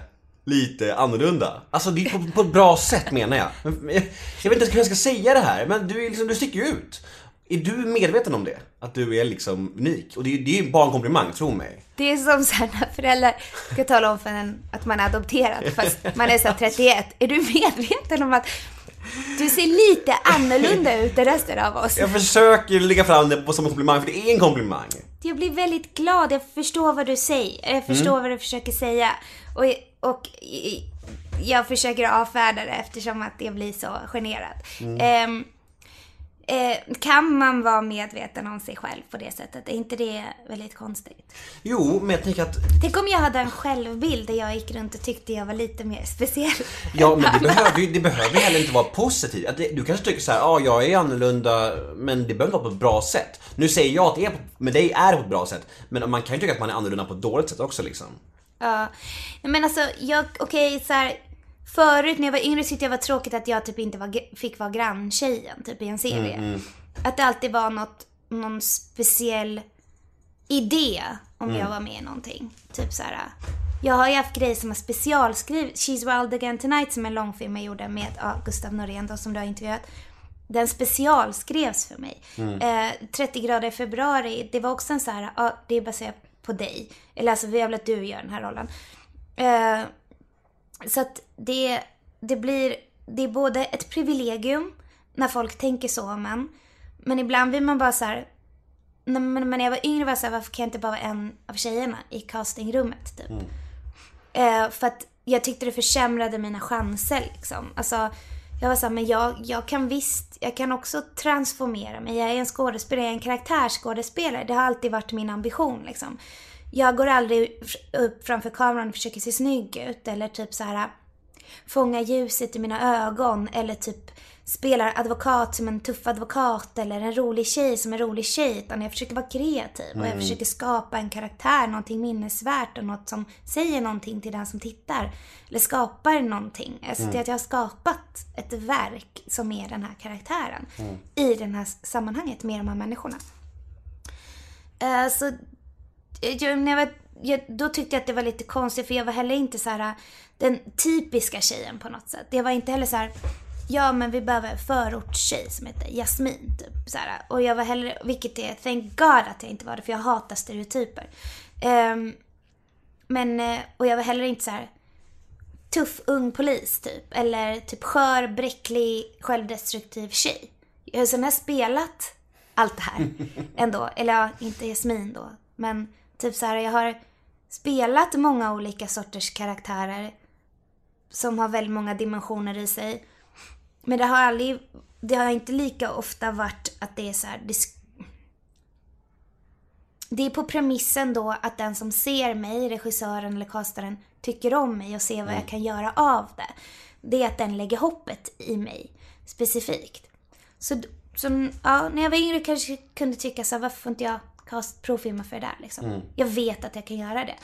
lite annorlunda? Alltså det är på, på ett bra sätt menar jag. Men Jag, jag vet inte hur jag ska säga det här, men du, är liksom, du sticker ju ut. Är du medveten om det? Att du är liksom unik? Och det, är- det är ju bara en komplimang, tro mig. Det är som så här när föräldrar ska tala om för en att man är adopterad fast man är så här 31. Är du medveten om att du ser lite annorlunda ut än resten av oss? Jag försöker lägga fram det på som en komplimang, för det är en komplimang. Jag blir väldigt glad. Jag förstår vad du säger. Jag förstår Mm. vad du försöker säga. Och, och jag försöker avfärda det eftersom att jag blir så generad. Mm. Ehm, eh, kan man vara medveten om sig själv på det sättet? Är inte det väldigt konstigt? Jo, men jag tänker att Tänk om jag hade en självbild där jag gick runt och tyckte jag var lite mer speciell. Ja, men det behöver ju det behöver heller inte vara positivt. Du kanske tycker så här, ja, jag är annorlunda, men det behöver inte vara på ett bra sätt. Nu säger jag att det är på, med dig är på ett bra sätt, men man kan ju tycka att man är annorlunda på ett dåligt sätt också liksom. Ja, men alltså jag, okej så här. Förut när jag var yngre tyckte jag var tråkigt att jag typ inte var, fick vara granntjejen typ i en serie. Mm, mm. Att det alltid var något, någon speciell idé om Mm. jag var med i någonting. Typ så här. Jag har ju haft grejer som har specialskrivit. She's Wild Again Tonight som en långfilm jag gjorde med ja, Gustav Norén då, som du har intervjuat. Den specialskrevs för mig. Mm. Eh, 30 grader i februari, det var också en så här, ja, det är baserat på dig. Eller alltså, vi vill att du gör den här rollen. Eh, så att det, det blir, det är både ett privilegium när folk tänker så om en. Men ibland vill man bara så här, när, men när jag var yngre var jag så här, varför kan jag inte bara vara en av tjejerna i castingrummet typ? Eh, för att jag tyckte det försämrade mina chanser liksom. Alltså, jag var såhär, men jag, jag kan visst, jag kan också transformera mig. Jag är en skådespelare, jag är en karaktärsskådespelare. Det har alltid varit min ambition liksom. Jag går aldrig upp framför kameran och försöker se snygg ut eller typ så här fånga ljuset i mina ögon eller typ spelar advokat som en tuff advokat eller en rolig tjej som en rolig tjej. Utan jag försöker vara kreativ och jag Mm. försöker skapa en karaktär, någonting minnesvärt och något som säger någonting till den som tittar. Eller skapar någonting. Alltså Mm. att jag har skapat ett verk som är den här karaktären. Mm. I det här sammanhanget med de här människorna. Eh, så eh, jag, när jag var, jag, då tyckte jag att det var lite konstigt för jag var heller inte så här eh, den typiska tjejen på något sätt. Jag var inte heller så här, ja men vi behöver en förortstjej som heter Jasmin typ. Så här. Och jag var heller, vilket är, thank God att jag inte var det för jag hatar stereotyper. Ehm, men, eh, och jag var heller inte så här tuff ung polis typ. Eller typ skör, bräcklig, självdestruktiv tjej. Jag har sen har spelat allt det här ändå. Eller ja, inte Jasmin då. Men typ så här, jag har spelat många olika sorters karaktärer. Som har väldigt många dimensioner i sig. Men det har aldrig, det har inte lika ofta varit att det är så här, det, det är på premissen då att den som ser mig, regissören eller castaren, tycker om mig och ser vad Mm. jag kan göra av det. Det är att den lägger hoppet i mig specifikt. Så, så ja, när jag var yngre kanske jag kunde tycka så här, varför får inte jag provfilma för det där liksom? Mm. Jag vet att jag kan göra det.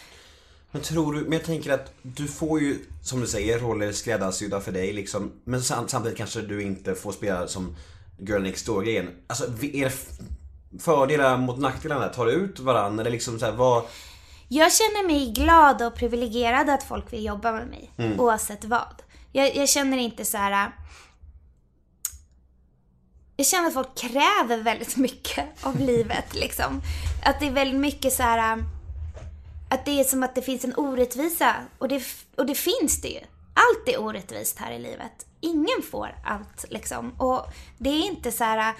Men tror du, men jag tänker att du får ju, som du säger, roller skräddarsydda för dig liksom. Men sam- samtidigt kanske du inte får spela som Girl Next Door-grejen. Alltså, är det fördelar mot nackdelarna? Tar du ut varandra? Eller liksom så här, vad... Jag känner mig glad och privilegierad att folk vill jobba med mig. Mm. Oavsett vad. Jag, jag känner inte så här. Jag känner att folk kräver väldigt mycket av livet liksom. Att det är väldigt mycket så här. Um, att det är som att det finns en orättvisa. Och det, och det finns det ju. Allt är orättvist här i livet. Ingen får allt liksom. Och det är inte så här. Uh,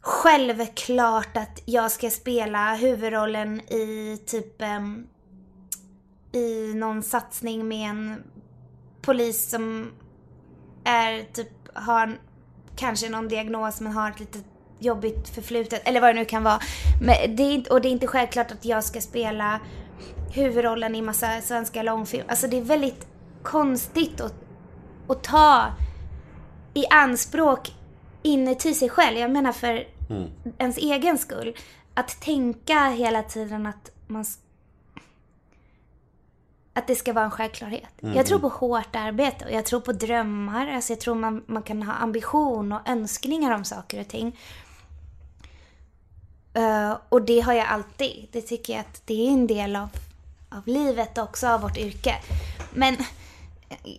självklart att jag ska spela huvudrollen i typ um, i någon satsning med en polis som är typ har kanske någon diagnos men har ett lite jobbigt förflutet eller vad det nu kan vara. Men det är, och det är inte självklart att jag ska spela huvudrollen i massa svenska långfilmer. Alltså det är väldigt konstigt att, att ta i anspråk inuti sig själv. Jag menar för ens egen skull. Att tänka hela tiden att man att det ska vara en självklarhet. Mm. Jag tror på hårt arbete och jag tror på drömmar. Alltså jag tror man, man kan ha ambition och önskningar om saker och ting. Eh, och det har jag alltid. Det tycker jag att det är en del av, av livet också, av vårt yrke. Men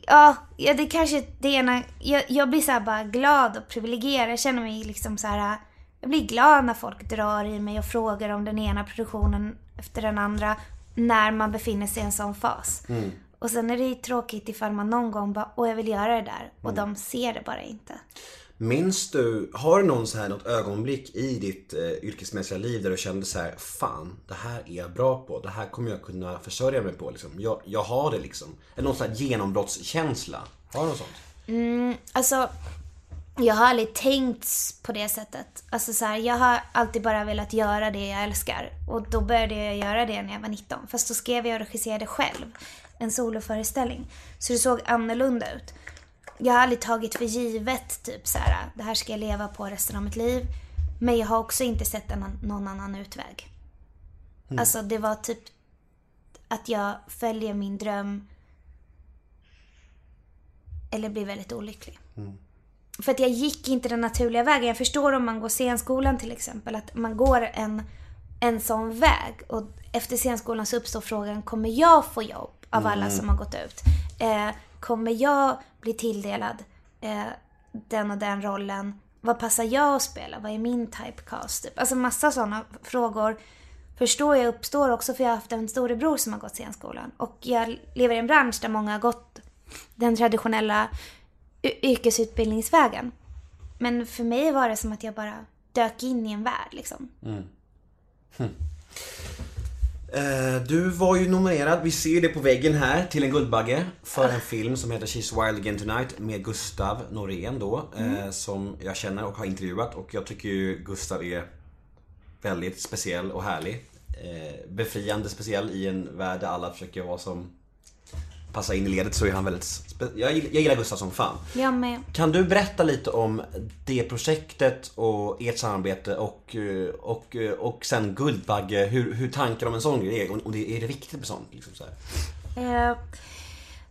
ja, ja det kanske det ena... Jag, jag blir så här bara glad och privilegierad. Jag känner mig liksom så här Jag blir glad när folk drar i mig och frågar om den ena produktionen efter den andra när man befinner sig i en sån fas. Mm. Och sen är det ju tråkigt ifall man någon gång bara, åh jag vill göra det där. Och Mm. de ser det bara inte. Minns du, har du någon så här, något ögonblick i ditt eh, yrkesmässiga liv där du kände så här, fan, det här är jag bra på, det här kommer jag kunna försörja mig på liksom. Jag, jag har det liksom. Eller någon sån här genombrottskänsla. Har du något sånt? Mm, alltså, jag har aldrig tänkt på det sättet. Alltså så här, jag har alltid bara velat göra det jag älskar. Och då började jag göra det när jag var 19. Fast då skrev jag och regisserade själv. En soloföreställning. Så det såg annorlunda ut. Jag har aldrig tagit för givet typ så här, det här ska jag leva på resten av mitt liv. Men jag har också inte sett en, någon annan utväg. Mm. Alltså det var typ att jag följer min dröm eller blir väldigt olycklig. För att jag gick inte den naturliga vägen. Jag förstår om man går scenskolan till exempel, att man går en, en sån väg. Och efter scenskolan så uppstår frågan, kommer jag få jobb av alla Mm. som har gått ut? Eh, kommer jag bli tilldelad eh, den och den rollen? Vad passar jag att spela? Vad är min typecast? Typ? Alltså massa sådana frågor förstår jag uppstår också för jag har haft en storebror som har gått scenskolan. Och jag lever i en bransch där många har gått den traditionella yrkesutbildningsvägen. Men för mig var det som att jag bara dök in i en värld liksom. Mm. Hm. Eh, Du var ju nominerad, vi ser ju det på väggen här, till en Guldbagge för en film som heter She's Wild Again Tonight med Gustav Norén då, eh, Mm. som jag känner och har intervjuat och jag tycker ju Gustav är väldigt speciell och härlig. Eh, Befriande speciell i en värld där alla försöker vara som passa in i ledet så är han väldigt, spe- jag, jag gillar Gustav som fan. Jag med. Kan du berätta lite om det projektet och ert samarbete och, eh, och, eh, och sen Guldbagge, hur, hur tankar om en sån grej är? Om det, är det viktigt med sånt? Liksom så här? Eh,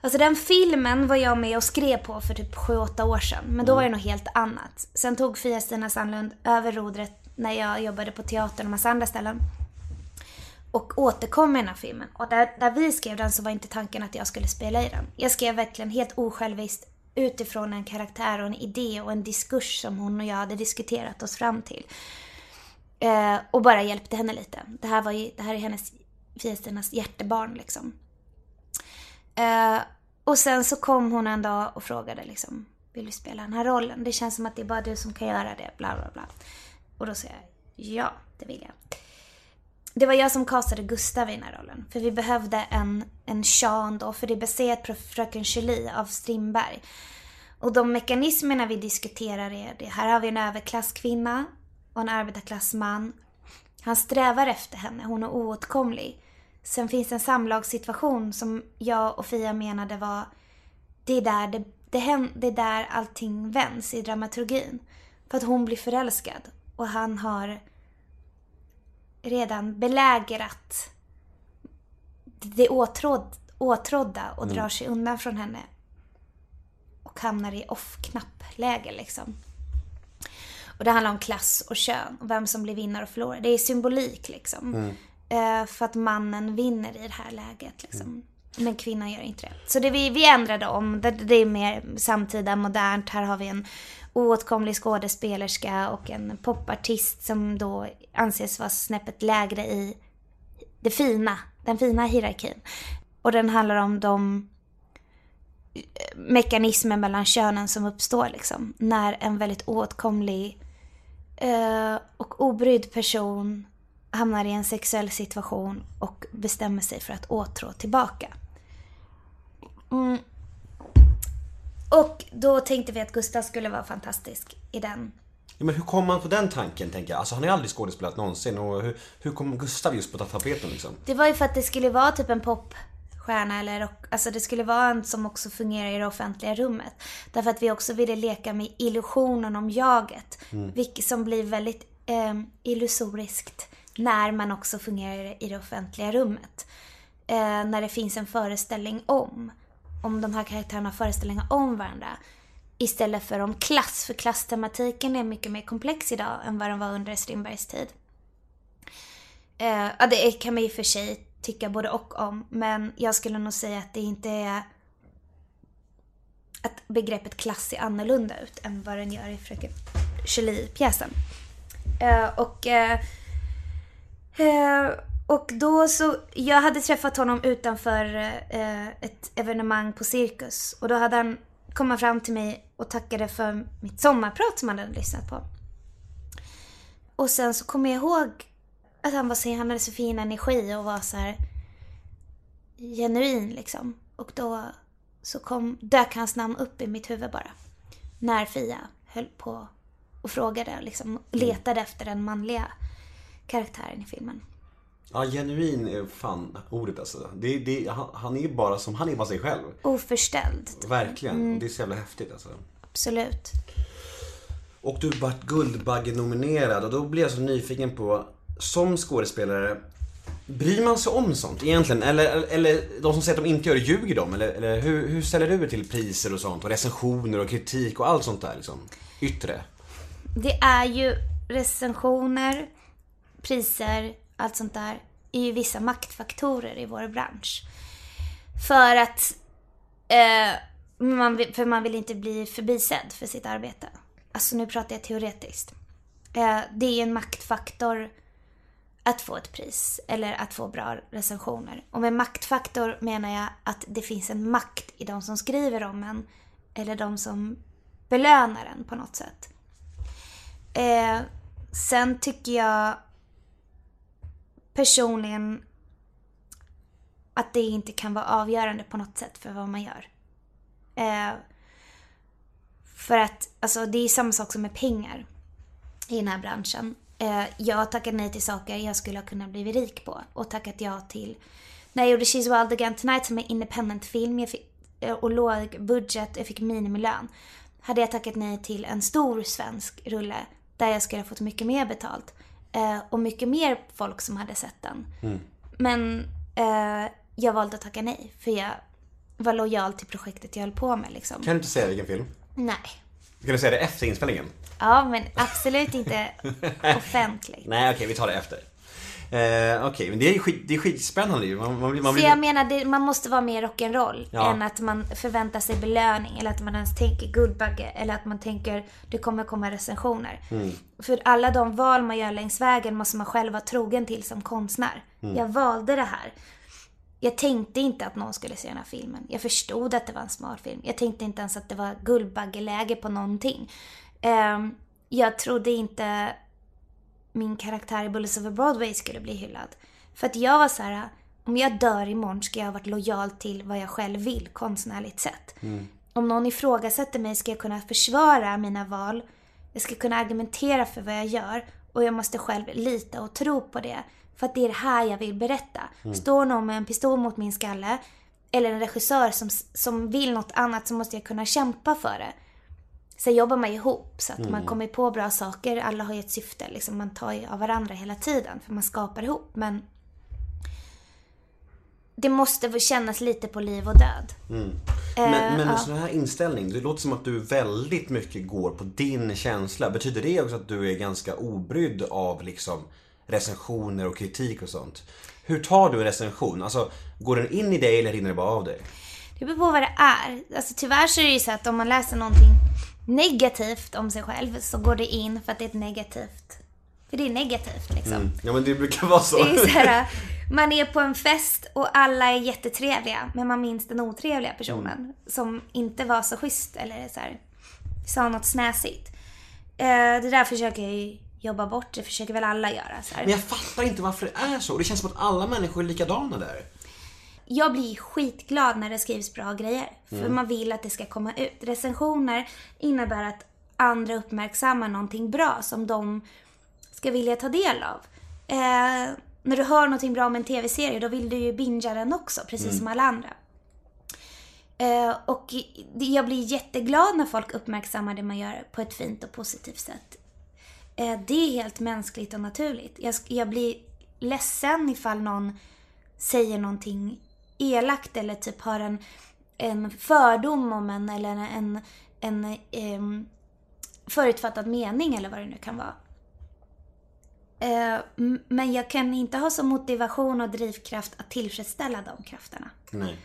alltså den filmen var jag med och skrev på för typ 7-8 år sedan. Men då var det något helt annat. Sen tog Fia-Stina Sandlund över rodret när jag jobbade på teatern och massa andra ställen. Och återkom med den här filmen. Och där, där vi skrev den så var inte tanken att jag skulle spela i den. Jag skrev verkligen helt osjälviskt utifrån en karaktär och en idé och en diskurs som hon och jag hade diskuterat oss fram till. Eh, och bara hjälpte henne lite. Det här, var ju, det här är hennes, Fia-Stinas hjärtebarn liksom. Eh, och sen så kom hon en dag och frågade liksom, vill du spela den här rollen? Det känns som att det är bara du som kan göra det, bla bla bla. Och då sa jag, ja, det vill jag. Det var jag som castade Gustav i den här rollen. För vi behövde en, en Sean då, för det är baserat på Fröken Julie av Strindberg. Och de mekanismerna vi diskuterar är det. Här har vi en överklasskvinna och en arbetarklassman. Han strävar efter henne, hon är oåtkomlig. Sen finns det en samlagssituation som jag och Fia menade var det är där, det, det, det är där allting vänds i dramaturgin. För att hon blir förälskad och han har redan belägrat det åtråd, åtrådda och Mm. drar sig undan från henne. Och hamnar i off-knapp-läge liksom. Och det handlar om klass och kön och vem som blir vinnare och förlorare. Det är symbolik liksom. Mm. Eh, för att mannen vinner i det här läget liksom. Men kvinnan gör inte det. Så det vi, vi ändrade om. Det, det är mer samtida, modernt. Här har vi en oåtkomlig skådespelerska och en popartist som då anses vara snäppet lägre i det fina, den fina hierarkin. Och den handlar om de eh, mekanismer mellan könen som uppstår liksom. När en väldigt oåtkomlig eh, och obrydd person hamnar i en sexuell situation och bestämmer sig för att åtrå tillbaka. Mm. Och då tänkte vi att Gustav skulle vara fantastisk i den. Ja, men hur kom man på den tanken tänker jag? Alltså han har ju aldrig skådespelat någonsin och hur, hur kom Gustav just på tapeten liksom? Det var ju för att det skulle vara typ en popstjärna eller rock, alltså det skulle vara en som också fungerar i det offentliga rummet. Därför att vi också ville leka med illusionen om jaget. Mm. Vilket som blir väldigt eh, illusoriskt när man också fungerar i det offentliga rummet. Eh, när det finns en föreställning om, om de här karaktärerna har föreställningar om varandra. Istället för om klass, för klasstematiken är mycket mer komplex idag än vad den var under Strindbergs tid. Eh, ja, det kan man i och för sig tycka både och om. Men jag skulle nog säga att det inte är... Att begreppet klass ser annorlunda ut än vad den gör i Fröken Julie-pjäsen. Eh, och, eh, eh, och då så, jag hade träffat honom utanför eh, ett evenemang på Cirkus. Och då hade han kommit fram till mig och tackade för mitt sommarprat som han hade lyssnat på. Och sen så kommer jag ihåg att han var så, han hade så fin energi och var så här genuin liksom. Och då så kom, dök hans namn upp i mitt huvud bara. När Fia höll på och frågade liksom, letade efter den manliga karaktären i filmen. Ja, genuin är fan ordet alltså. Det, det, han, han är bara som, han är bara sig själv. Oförställd. Verkligen. Mm. Det är så jävla häftigt alltså. Absolut. Och du vart Guldbagge-nominerad och då blir jag så nyfiken på, som skådespelare, bryr man sig om sånt egentligen? Eller, eller de som säger att de inte gör det, ljuger de? Eller, eller hur, hur ställer du dig till priser och sånt? Och recensioner och kritik och allt sånt där liksom? Yttre? Det är ju recensioner, priser, allt sånt där är ju vissa maktfaktorer i vår bransch. För att eh, man vill, för man vill inte bli förbisedd för sitt arbete. Alltså nu pratar jag teoretiskt. Eh, det är en maktfaktor att få ett pris eller att få bra recensioner. Och med maktfaktor menar jag att det finns en makt i de som skriver om en eller de som belönar en på något sätt. Eh, sen tycker jag personligen att det inte kan vara avgörande på något sätt för vad man gör. Eh, för att alltså, det är samma sak som med pengar i den här branschen. Eh, jag har tackat nej till saker jag skulle ha kunnat bli rik på och tackat ja till när jag gjorde She's Wild Again Tonight som är independent film jag fick, eh, och låg budget, jag fick minimilön. Hade jag tackat nej till en stor svensk rulle där jag skulle ha fått mycket mer betalt. Eh, och mycket mer folk som hade sett den. Mm. Men eh, jag valde att tacka nej för jag var lojal till projektet jag höll på med liksom. Kan du inte säga vilken film? Nej. Kan du säga det efter inspelningen? Ja, men absolut inte offentligt. Nej, okej, vi tar det efter. Eh, okej, men det är, skit, det är skitspännande ju. Man, man, blir- man Så blir... jag menar, det, man måste vara mer rock'n'roll Ja. än att man förväntar sig belöning eller att man ens tänker Guldbagge eller att man tänker det kommer komma recensioner. Mm. För alla de val man gör längs vägen måste man själv vara trogen till som konstnär. Mm. Jag valde det här. Jag tänkte inte att någon skulle se den här filmen. Jag förstod att det var en smart film. Jag tänkte inte ens att det var Guldbaggeläge på någonting. Ehm, jag trodde inte min karaktär i Bullets over Broadway skulle bli hyllad. För att jag var så här, om jag dör imorgon ska jag ha varit lojal till vad jag själv vill konstnärligt sett. Om någon ifrågasätter mig ska jag kunna försvara mina val. Jag ska kunna argumentera för vad jag gör. Och jag måste själv lita och tro på det. För att det är det här jag vill berätta. Mm. Står någon med en pistol mot min skalle, eller en regissör som, som vill något annat så måste jag kunna kämpa för det. Sen jobbar man ju ihop så att man Mm. kommer på bra saker. Alla har ju ett syfte. Liksom, man tar ju av varandra hela tiden för man skapar ihop. Men det måste kännas lite på liv och död. Mm. Eh, Men, men ja. en sån här inställning, det låter som att du väldigt mycket går på din känsla. Betyder det också att du är ganska obrydd av liksom recensioner och kritik och sånt? Hur tar du en recension? Alltså, går den in i dig eller rinner det bara av dig? Det beror på vad det är. Alltså, tyvärr så är det ju så att om man läser någonting negativt om sig själv så går det in för att det är ett negativt. För det är negativt liksom. Mm. Ja men det brukar vara så. Det är så här, man är på en fest och alla är jättetrevliga men man minns den otrevliga personen Mm. som inte var så schysst eller så här, sa något snäsigt. Eh, det där försöker jag ju jobba bort, det försöker väl alla göra. Så här. Men jag fattar inte varför det är så. Det känns som att alla människor är likadana där. Jag blir skitglad när det skrivs bra grejer. För Mm. man vill att det ska komma ut. Recensioner innebär att andra uppmärksammar någonting bra som de ska vilja ta del av. Eh, när du hör någonting bra om en tv-serie då vill du ju bingea den också, precis Mm. som alla andra. Eh, och jag blir jätteglad när folk uppmärksammar det man gör på ett fint och positivt sätt. Eh, det är helt mänskligt och naturligt. Jag, jag blir ledsen ifall någon säger någonting elakt eller typ har en, en fördom om en eller en, en, en förutfattad mening eller vad det nu kan vara. Eh, men jag kan inte ha som motivation och drivkraft att tillfredsställa de krafterna. Nej.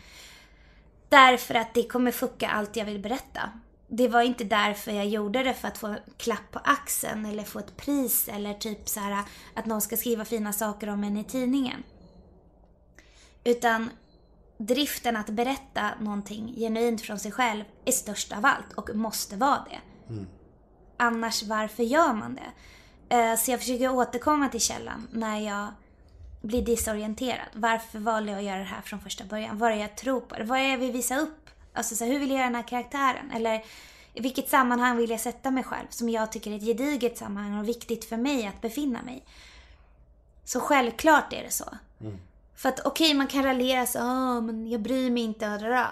Därför att det kommer fucka allt jag vill berätta. det var inte därför jag gjorde det för att få en klapp på axeln eller få ett pris eller typ så här att någon ska skriva fina saker om en i tidningen. Utan driften att berätta någonting genuint från sig själv är störst av allt och måste vara det. Annars, varför gör man det? Eh, Så jag försöker återkomma till källan när jag blir disorienterad. Varför valde jag att göra det här från första början? Vad är det jag tror på? Vad är det jag vill visa upp? Alltså så här, hur vill jag göra den här karaktären? Eller i vilket sammanhang vill jag sätta mig själv? Som jag tycker är ett gediget sammanhang och viktigt för mig att befinna mig. Så självklart är det så. För att okej, man kan raljera så, "Åh, men jag bryr mig inte. och dadada."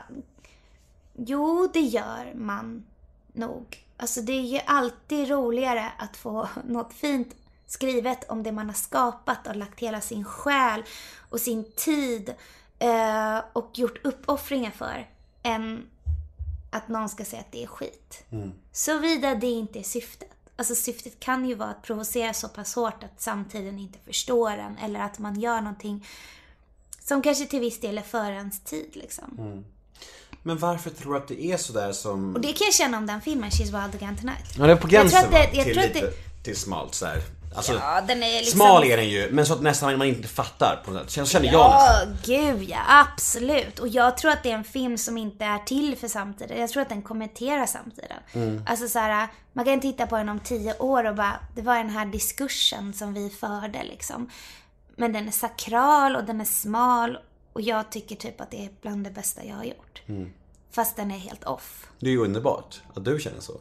Jo, det gör man nog. Alltså det är ju alltid roligare att få något fint skrivet om det man har skapat och lagt hela sin själ och sin tid eh, och gjort uppoffringar för än att någon ska säga att det är skit. Såvida det inte är syftet. Alltså syftet kan ju vara att provocera så pass hårt att samtiden inte förstår en eller att man gör någonting som kanske till viss del är före ens tid liksom. Men varför tror du att det är sådär som... Och det kan jag känna om den filmen, She's Wild Again Tonight. Ja, det är på gränsen jag tror att det, jag till tror att lite, det, till smalt såhär. Alltså, Ja, den är liksom- Smal är den ju, men så att nästan man inte fattar på något sätt. Känner jag Ja, nästan. gud ja, absolut. Och jag tror att det är en film som inte är till för samtiden. Jag tror att den kommenterar samtiden. Mm. Alltså så här, man kan titta på den om tio år och bara, det var den här diskursen som vi förde liksom. Men den är sakral och den är smal och jag tycker typ att det är bland det bästa jag har gjort. Mm. Fast den är helt off. Det är ju underbart att du känner så.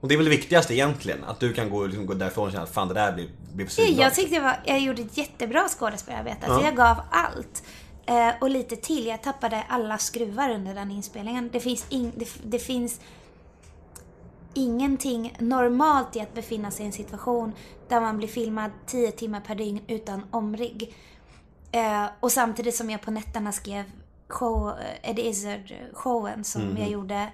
Och det är väl det viktigaste egentligen, att du kan gå, liksom, gå därifrån och känna att fan det där blev, blev svinbra. Jag tyckte det var, jag gjorde ett jättebra skådespelararbete. Alltså Ja. jag gav allt. Eh, och lite till. Jag tappade alla skruvar under den inspelningen. Det finns, in, det, det finns ingenting normalt i att befinna sig i en situation där man blir filmad 10 timmar per dygn utan omrigg. Eh, och samtidigt som jag på nätterna skrev show, eh, Eddie Izzard-showen som Mhm. jag gjorde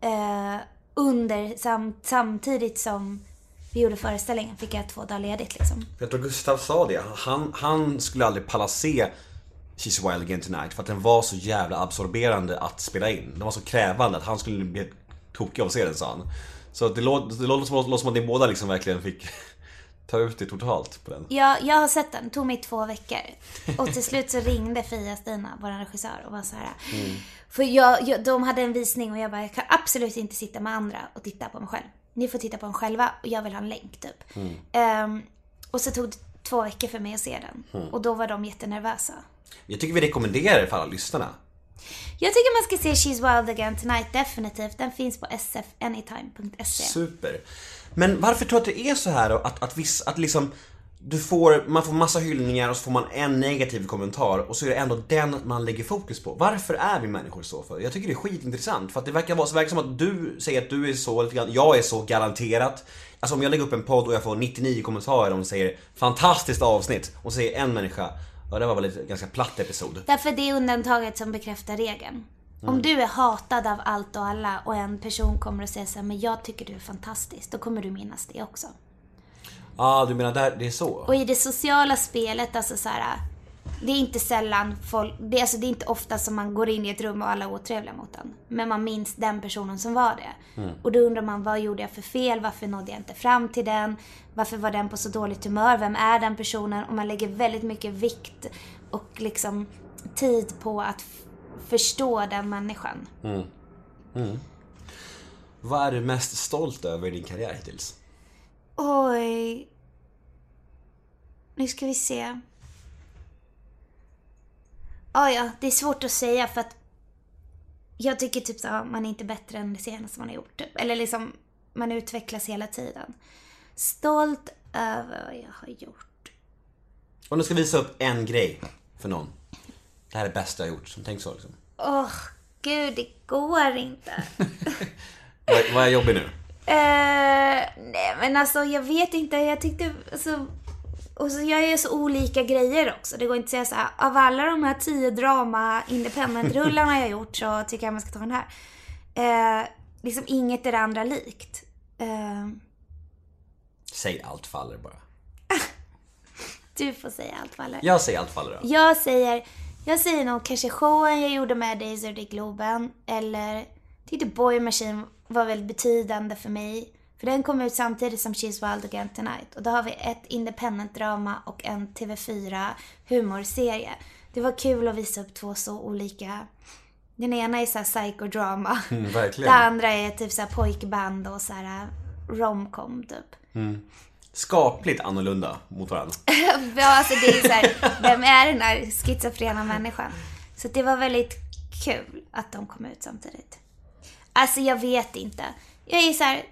eh, under, sam, samtidigt som vi gjorde föreställningen fick jag två dagar ledigt liksom. Jag tror Gustav sa det. Han, han skulle aldrig palla se She's Wild Again Tonight för att den var så jävla absorberande att spela in. Den var så krävande att han skulle bli helt tokig av att se den sa han. Så det låter det låter som, att ni båda liksom verkligen fick ta ut det totalt på den. Jag, jag har sett den, tog mig två veckor. Och till slut så ringde Fia-Stina, vår regissör, och var så här. För jag, jag, de hade en visning och jag bara, jag kan absolut inte sitta med andra och titta på mig själv. Ni får titta på den själva och jag vill ha en länk typ. Ehm, och så tog det två veckor för mig att se den. Mm. Och då var de jättenervösa. Jag tycker vi rekommenderar det för alla lyssnarna. Jag tycker man ska se She's Wild Again Tonight, definitivt. Den finns på sfanytime.se. Super. Men varför tror du att det är så här då? Att, att, viss, att liksom du får, man får massa hyllningar och så får man en negativ kommentar och så är det ändå den man lägger fokus på. Varför är vi människor så för? Jag tycker det är skitintressant för att det verkar vara så verkar som att du säger att du är så, lite grann, jag är så garanterat. Alltså om jag lägger upp en podd och jag får 99 kommentarer och de säger fantastiskt avsnitt och säger en människa Ja det var väl ett ganska platt episod. Därför det är undantaget som bekräftar regeln. Om Mm. du är hatad av allt och alla och en person kommer och säger så här, men jag tycker du är fantastisk, då kommer du minnas det också. Ja ah, du menar där, det är så? Och i det sociala spelet, alltså så här, det är inte sällan folk, det, är- alltså det är inte ofta som man går in i ett rum och alla är otrevliga mot en. Men man minns den personen som var det. Mm. Och då undrar man, vad gjorde jag för fel? Varför nådde jag inte fram till den? Varför var den på så dåligt humör? Vem är den personen? Och man lägger väldigt mycket vikt och liksom tid på att förstå den människan. Mm. Mm. Vad är du mest stolt över i din karriär hittills? Oj. Nu ska vi se. Ja, ja, det är svårt att säga för att jag tycker typ så här, man är inte bättre än det senaste man har gjort. Typ. Eller liksom, man utvecklas hela tiden. Stolt över vad jag har gjort. Om du ska visa upp en grej för någon. Det här är det bästa jag har gjort. Som tänk så liksom. Åh, gud, det går inte. Vad, vad är jobbig nu? Eh, nej men alltså jag vet inte, jag tyckte alltså, och så jag gör så olika grejer också. Det går inte att säga så här, av alla de här tio drama independent-rullarna jag gjort så tycker jag man ska ta den här. Eh, liksom inget är det andra likt. Eh, Säg allt faller bara. du får säga allt Valle. Jag säger allt faller då. Jag säger, jag säger nog kanske showen jag gjorde med Daisy i Globen eller tyckte Boy Machine var väldigt betydande för mig. För den kom ut samtidigt som She's Wild Again Tonight. Och då har vi ett independent drama och en TV4 humorserie. Det var kul att visa upp två så olika... Den ena är såhär psychodrama. Mm, verkligen. Det andra är typ såhär pojkband och såhär romcom typ. Mm. Skapligt annorlunda mot varandra. ja, alltså det är så här, vem är den här schizofrena människan? Så det var väldigt kul att de kom ut samtidigt. Alltså jag vet inte. Jag är så här,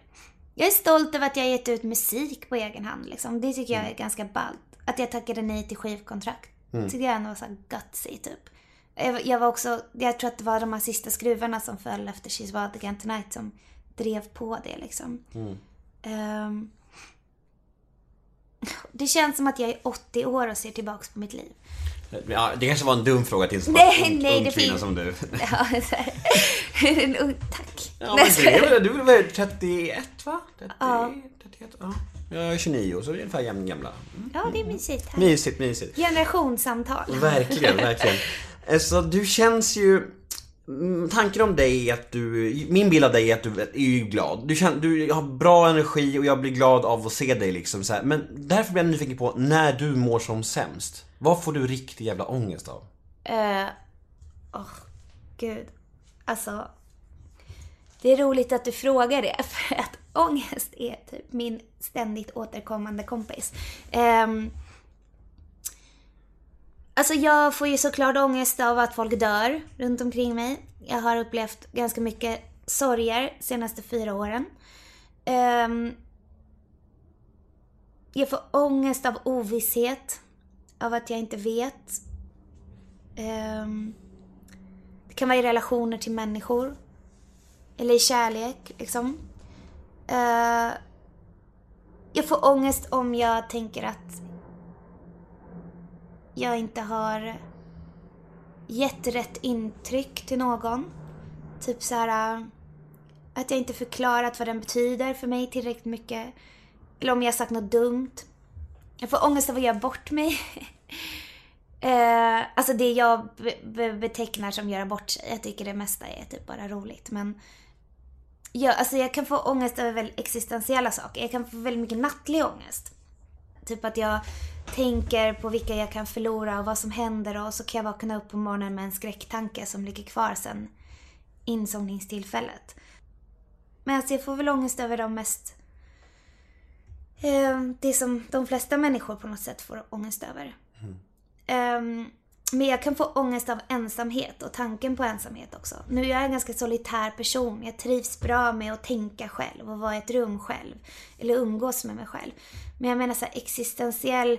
jag är stolt över att jag gett ut musik på egen hand liksom. Det tycker jag är ganska ballt. Att jag tackade nej till skivkontrakt. Mm. Tyckte jag ändå var så gutsy typ. Jag, jag var också, jag tror att det var de här sista skruvarna som föll efter She's Wild Again Tonight som drev på det liksom. Mm. Ehm, det känns som att jag är 80 år och ser tillbaks på mitt liv. Ja, det kanske var en dum fråga till en sån Nej, ung, nej, ung det kvinna finns- som du. Ja, så. En ung- Tack. Ja, men du är väl, du är väl 31 va? 30, Ja. 31, ja. Jag är 29 så vi är ungefär jämn gamla. Mm. Ja, det är mysigt. här. Mysigt, mysigt. Generationssamtal. Verkligen, verkligen. Alltså du känns ju... mm, Tanken om dig är att du, min bild av dig är att du är ju glad. Du, känner, du har bra energi och jag blir glad av att se dig liksom så här. Men därför blir jag nyfiken på när du mår som sämst. Vad får du riktig jävla ångest av? Eh, Åh, gud. Alltså. Det är roligt att du frågar det, för att ångest är typ min ständigt återkommande kompis. Ehm, alltså jag får ju såklart ångest av att folk dör runt omkring mig. Jag har upplevt ganska mycket sorger de senaste fyra åren. Um, jag får ångest av ovisshet. Av att jag inte vet. Um, det kan vara i relationer till människor. Eller i kärlek, liksom. Uh, jag får ångest om jag tänker att jag inte har gett rätt intryck till någon. Typ så här eh, att jag inte förklarat vad den betyder för mig tillräckligt mycket. Eller om jag sagt något dumt. Jag får ångest av att göra bort mig. Eh, alltså det jag be- be- betecknar som göra bort sig. Jag tycker det mesta är typ bara roligt. Men jag, alltså jag kan få ångest över väldigt existentiella saker. Jag kan få väldigt mycket nattlig ångest. Typ att jag tänker på vilka jag kan förlora och vad som händer och så kan jag vakna upp på morgonen med en skräcktanke som ligger kvar sen insomningstillfället. Men alltså jag får väl ångest över de mest... Eh, det som de flesta människor på något sätt får ångest över. Ehm, men jag kan få ångest av ensamhet och tanken på ensamhet också. Nu är jag en ganska solitär person. Jag trivs bra med att tänka själv och vara i ett rum själv. Eller umgås med mig själv. Men jag menar så här existentiell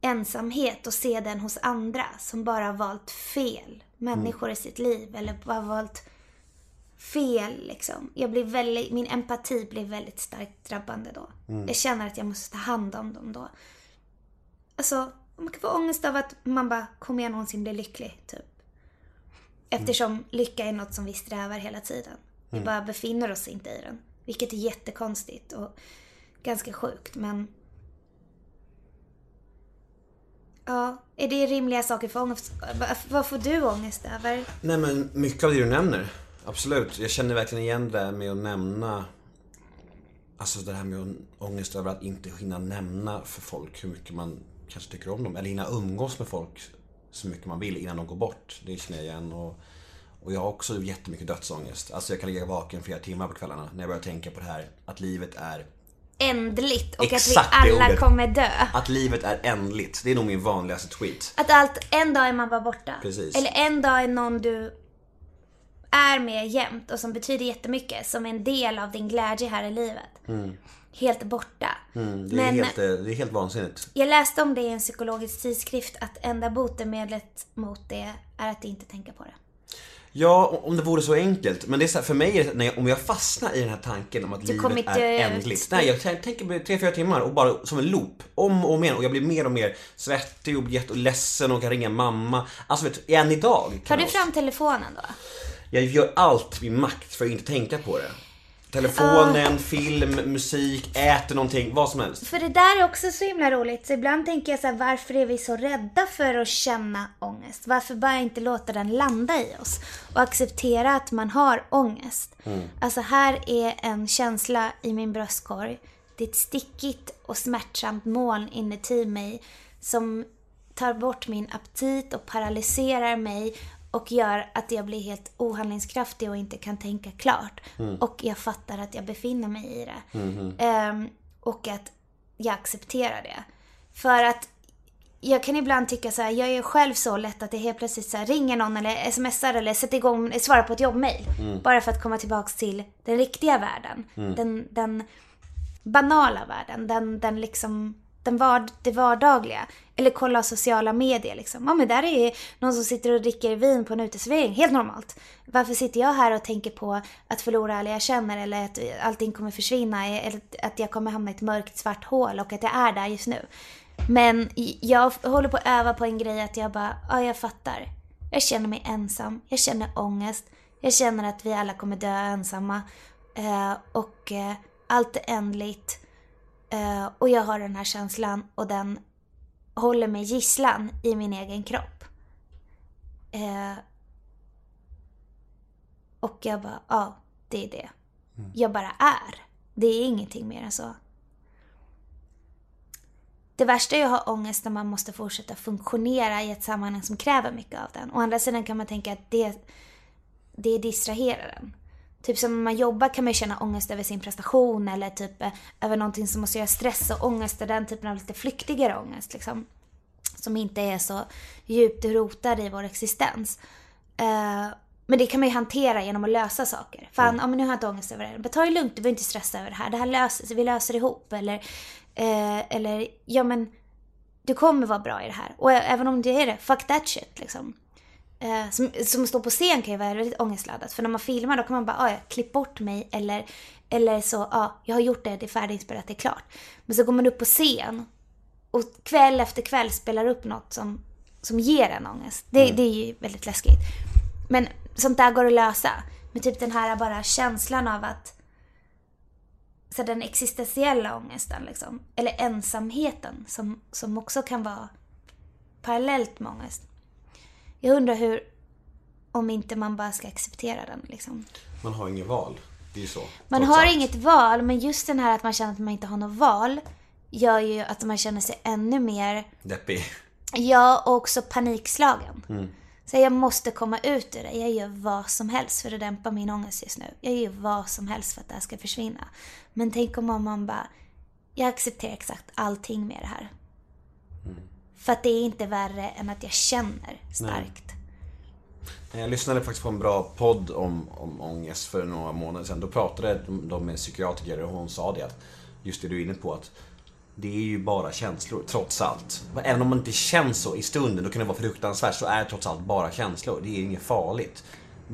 ensamhet och se den hos andra som bara har valt fel människor i sitt liv. Eller bara valt fel liksom. Jag blir väldigt, min empati blir väldigt starkt drabbande då. Mm. Jag känner att jag måste ta hand om dem då. Alltså, man kan få ångest av att man bara, kommer jag någonsin bli lycklig? Typ. Eftersom lycka är något som vi strävar hela tiden. Vi Mm. bara befinner oss inte i den. Vilket är jättekonstigt och ganska sjukt men... Ja, är det rimliga saker för ångest? Vad- Vad får du ångest över? Nej men mycket av det du nämner. Absolut. Jag känner verkligen igen det där med att nämna Alltså det här med ångest över att inte hinna nämna för folk hur mycket man kanske tycker om dem. Eller hinna umgås med folk så mycket man vill innan de går bort. Det känner jag igen. Och, och jag har också jättemycket dödsångest. Alltså jag kan ligga vaken flera timmar på kvällarna när jag börjar tänka på det här. Att livet är Ändligt och Exakt att vi alla kommer dö. Att livet är ändligt. Det är nog min vanligaste tweet. Att allt, en dag är man bara borta. Precis. Eller en dag är någon du är med jämt och som betyder jättemycket. Som en del av din glädje här i livet. Mm. Helt borta. Mm, det, är Men- helt, eh, det är helt vansinnigt. Jag läste om det i en psykologisk tidskrift att enda botemedlet mot det är att inte tänka på det. Ja, om det vore så enkelt. Men det är så här, för mig är det, när jag, om jag fastnar i den här tanken om att Du livet är ut. ändligt. Nej, jag tän- tänker på tre, fyra timmar och bara som en loop. Om och om igen. Och jag blir mer och mer svettig och blir jätteledsen och kan ringa mamma. Alltså vet du, än idag. Tar du fram telefonen då? Jag gör allt min makt för att inte tänka på det. Telefonen, film, musik, äter någonting, vad som helst. För det där är också så himla roligt. Så ibland tänker jag så här, varför är vi så rädda för att känna ångest? Varför bara inte låta den landa i oss? Och acceptera att man har ångest. Mm. Alltså här är en känsla i min bröstkorg. Det är ett stickigt och smärtsamt moln inuti mig som tar bort min aptit och paralyserar mig och gör att jag blir helt ohandlingskraftig och inte kan tänka klart. Mm. Och jag fattar att jag befinner mig i det. Mhm. Ehm, och att jag accepterar det. För att jag kan ibland tycka så här, jag är själv så lätt att det helt plötsligt så här, ringer någon eller smsar eller sätter igång, svarar på ett jobbmail. Mm. Bara för att komma tillbaks till den riktiga världen. Mm. Den, den banala världen. Den, den liksom, den var, det vardagliga. Eller kolla sociala medier liksom. Ja men där är någon som sitter och dricker vin på en uteservering. Helt normalt. Varför sitter jag här och tänker på att förlora alla jag känner eller att allting kommer försvinna eller att jag kommer hamna i ett mörkt svart hål och att jag är där just nu. Men jag håller på att öva på en grej att jag bara, ja jag fattar. Jag känner mig ensam, jag känner ångest, jag känner att vi alla kommer dö ensamma. Eh, och eh, allt är ändligt. Eh, och jag har den här känslan och den håller mig gisslan i min egen kropp. Eh, och jag bara, ja, det är det. Jag bara är. Det är ingenting mer än så. Det värsta är att ha ångest när man måste fortsätta funktionera i ett sammanhang som kräver mycket av den. Å andra sidan kan man tänka att det, det distraherar en. Typ som när man jobbar kan man ju känna ångest över sin prestation eller typ eh, över någonting som måste göra stress och ångest är den typen av lite flyktigare ångest liksom. Som inte är så djupt rotad i vår existens. Eh, men det kan man ju hantera genom att lösa saker. Fan, ja, men nu har jag inte ångest över det. Men ta det lugnt, du behöver inte stressa över det här. Det här löser sig, vi löser det ihop. Eller, eh, eller ja men, du kommer vara bra i det här. Och även om du är det, fuck that shit liksom. Eh, som, som står på scen kan ju vara väldigt ångestladdat. För när man filmar då kan man bara, ah, ja, klipp bort mig. Eller, eller så, ja, ah, jag har gjort det, det är färdiginspelat, det är klart. Men så går man upp på scen och kväll efter kväll spelar upp något som, som ger en ångest. Det, det är ju väldigt läskigt. Men sånt där går att lösa. Men typ den här bara känslan av att så den existentiella ångesten liksom. Eller ensamheten som, som också kan vara parallellt med ångest. Jag undrar hur, om inte man bara ska acceptera den liksom. Man har inget val. Det är så. Man har allt. inget val, men just den här att man känner att man inte har något val gör ju att man känner sig ännu mer, Deppig. ja, och också panikslagen. Mm. Så jag måste komma ut ur det. Jag gör vad som helst för att dämpa min ångest just nu. Jag gör vad som helst för att det här ska försvinna. Men tänk om man bara, jag accepterar exakt allting med det här. För att det är inte värre än att jag känner starkt. Jag lyssnade faktiskt på en bra podd om, om ångest för några månader sedan. Då pratade de de med psykiatriker och hon sa det att just det du är inne på att det är ju bara känslor, trots allt. Även om man inte känns så i stunden, då kan det vara fruktansvärt, så är det trots allt bara känslor. Det är inget farligt.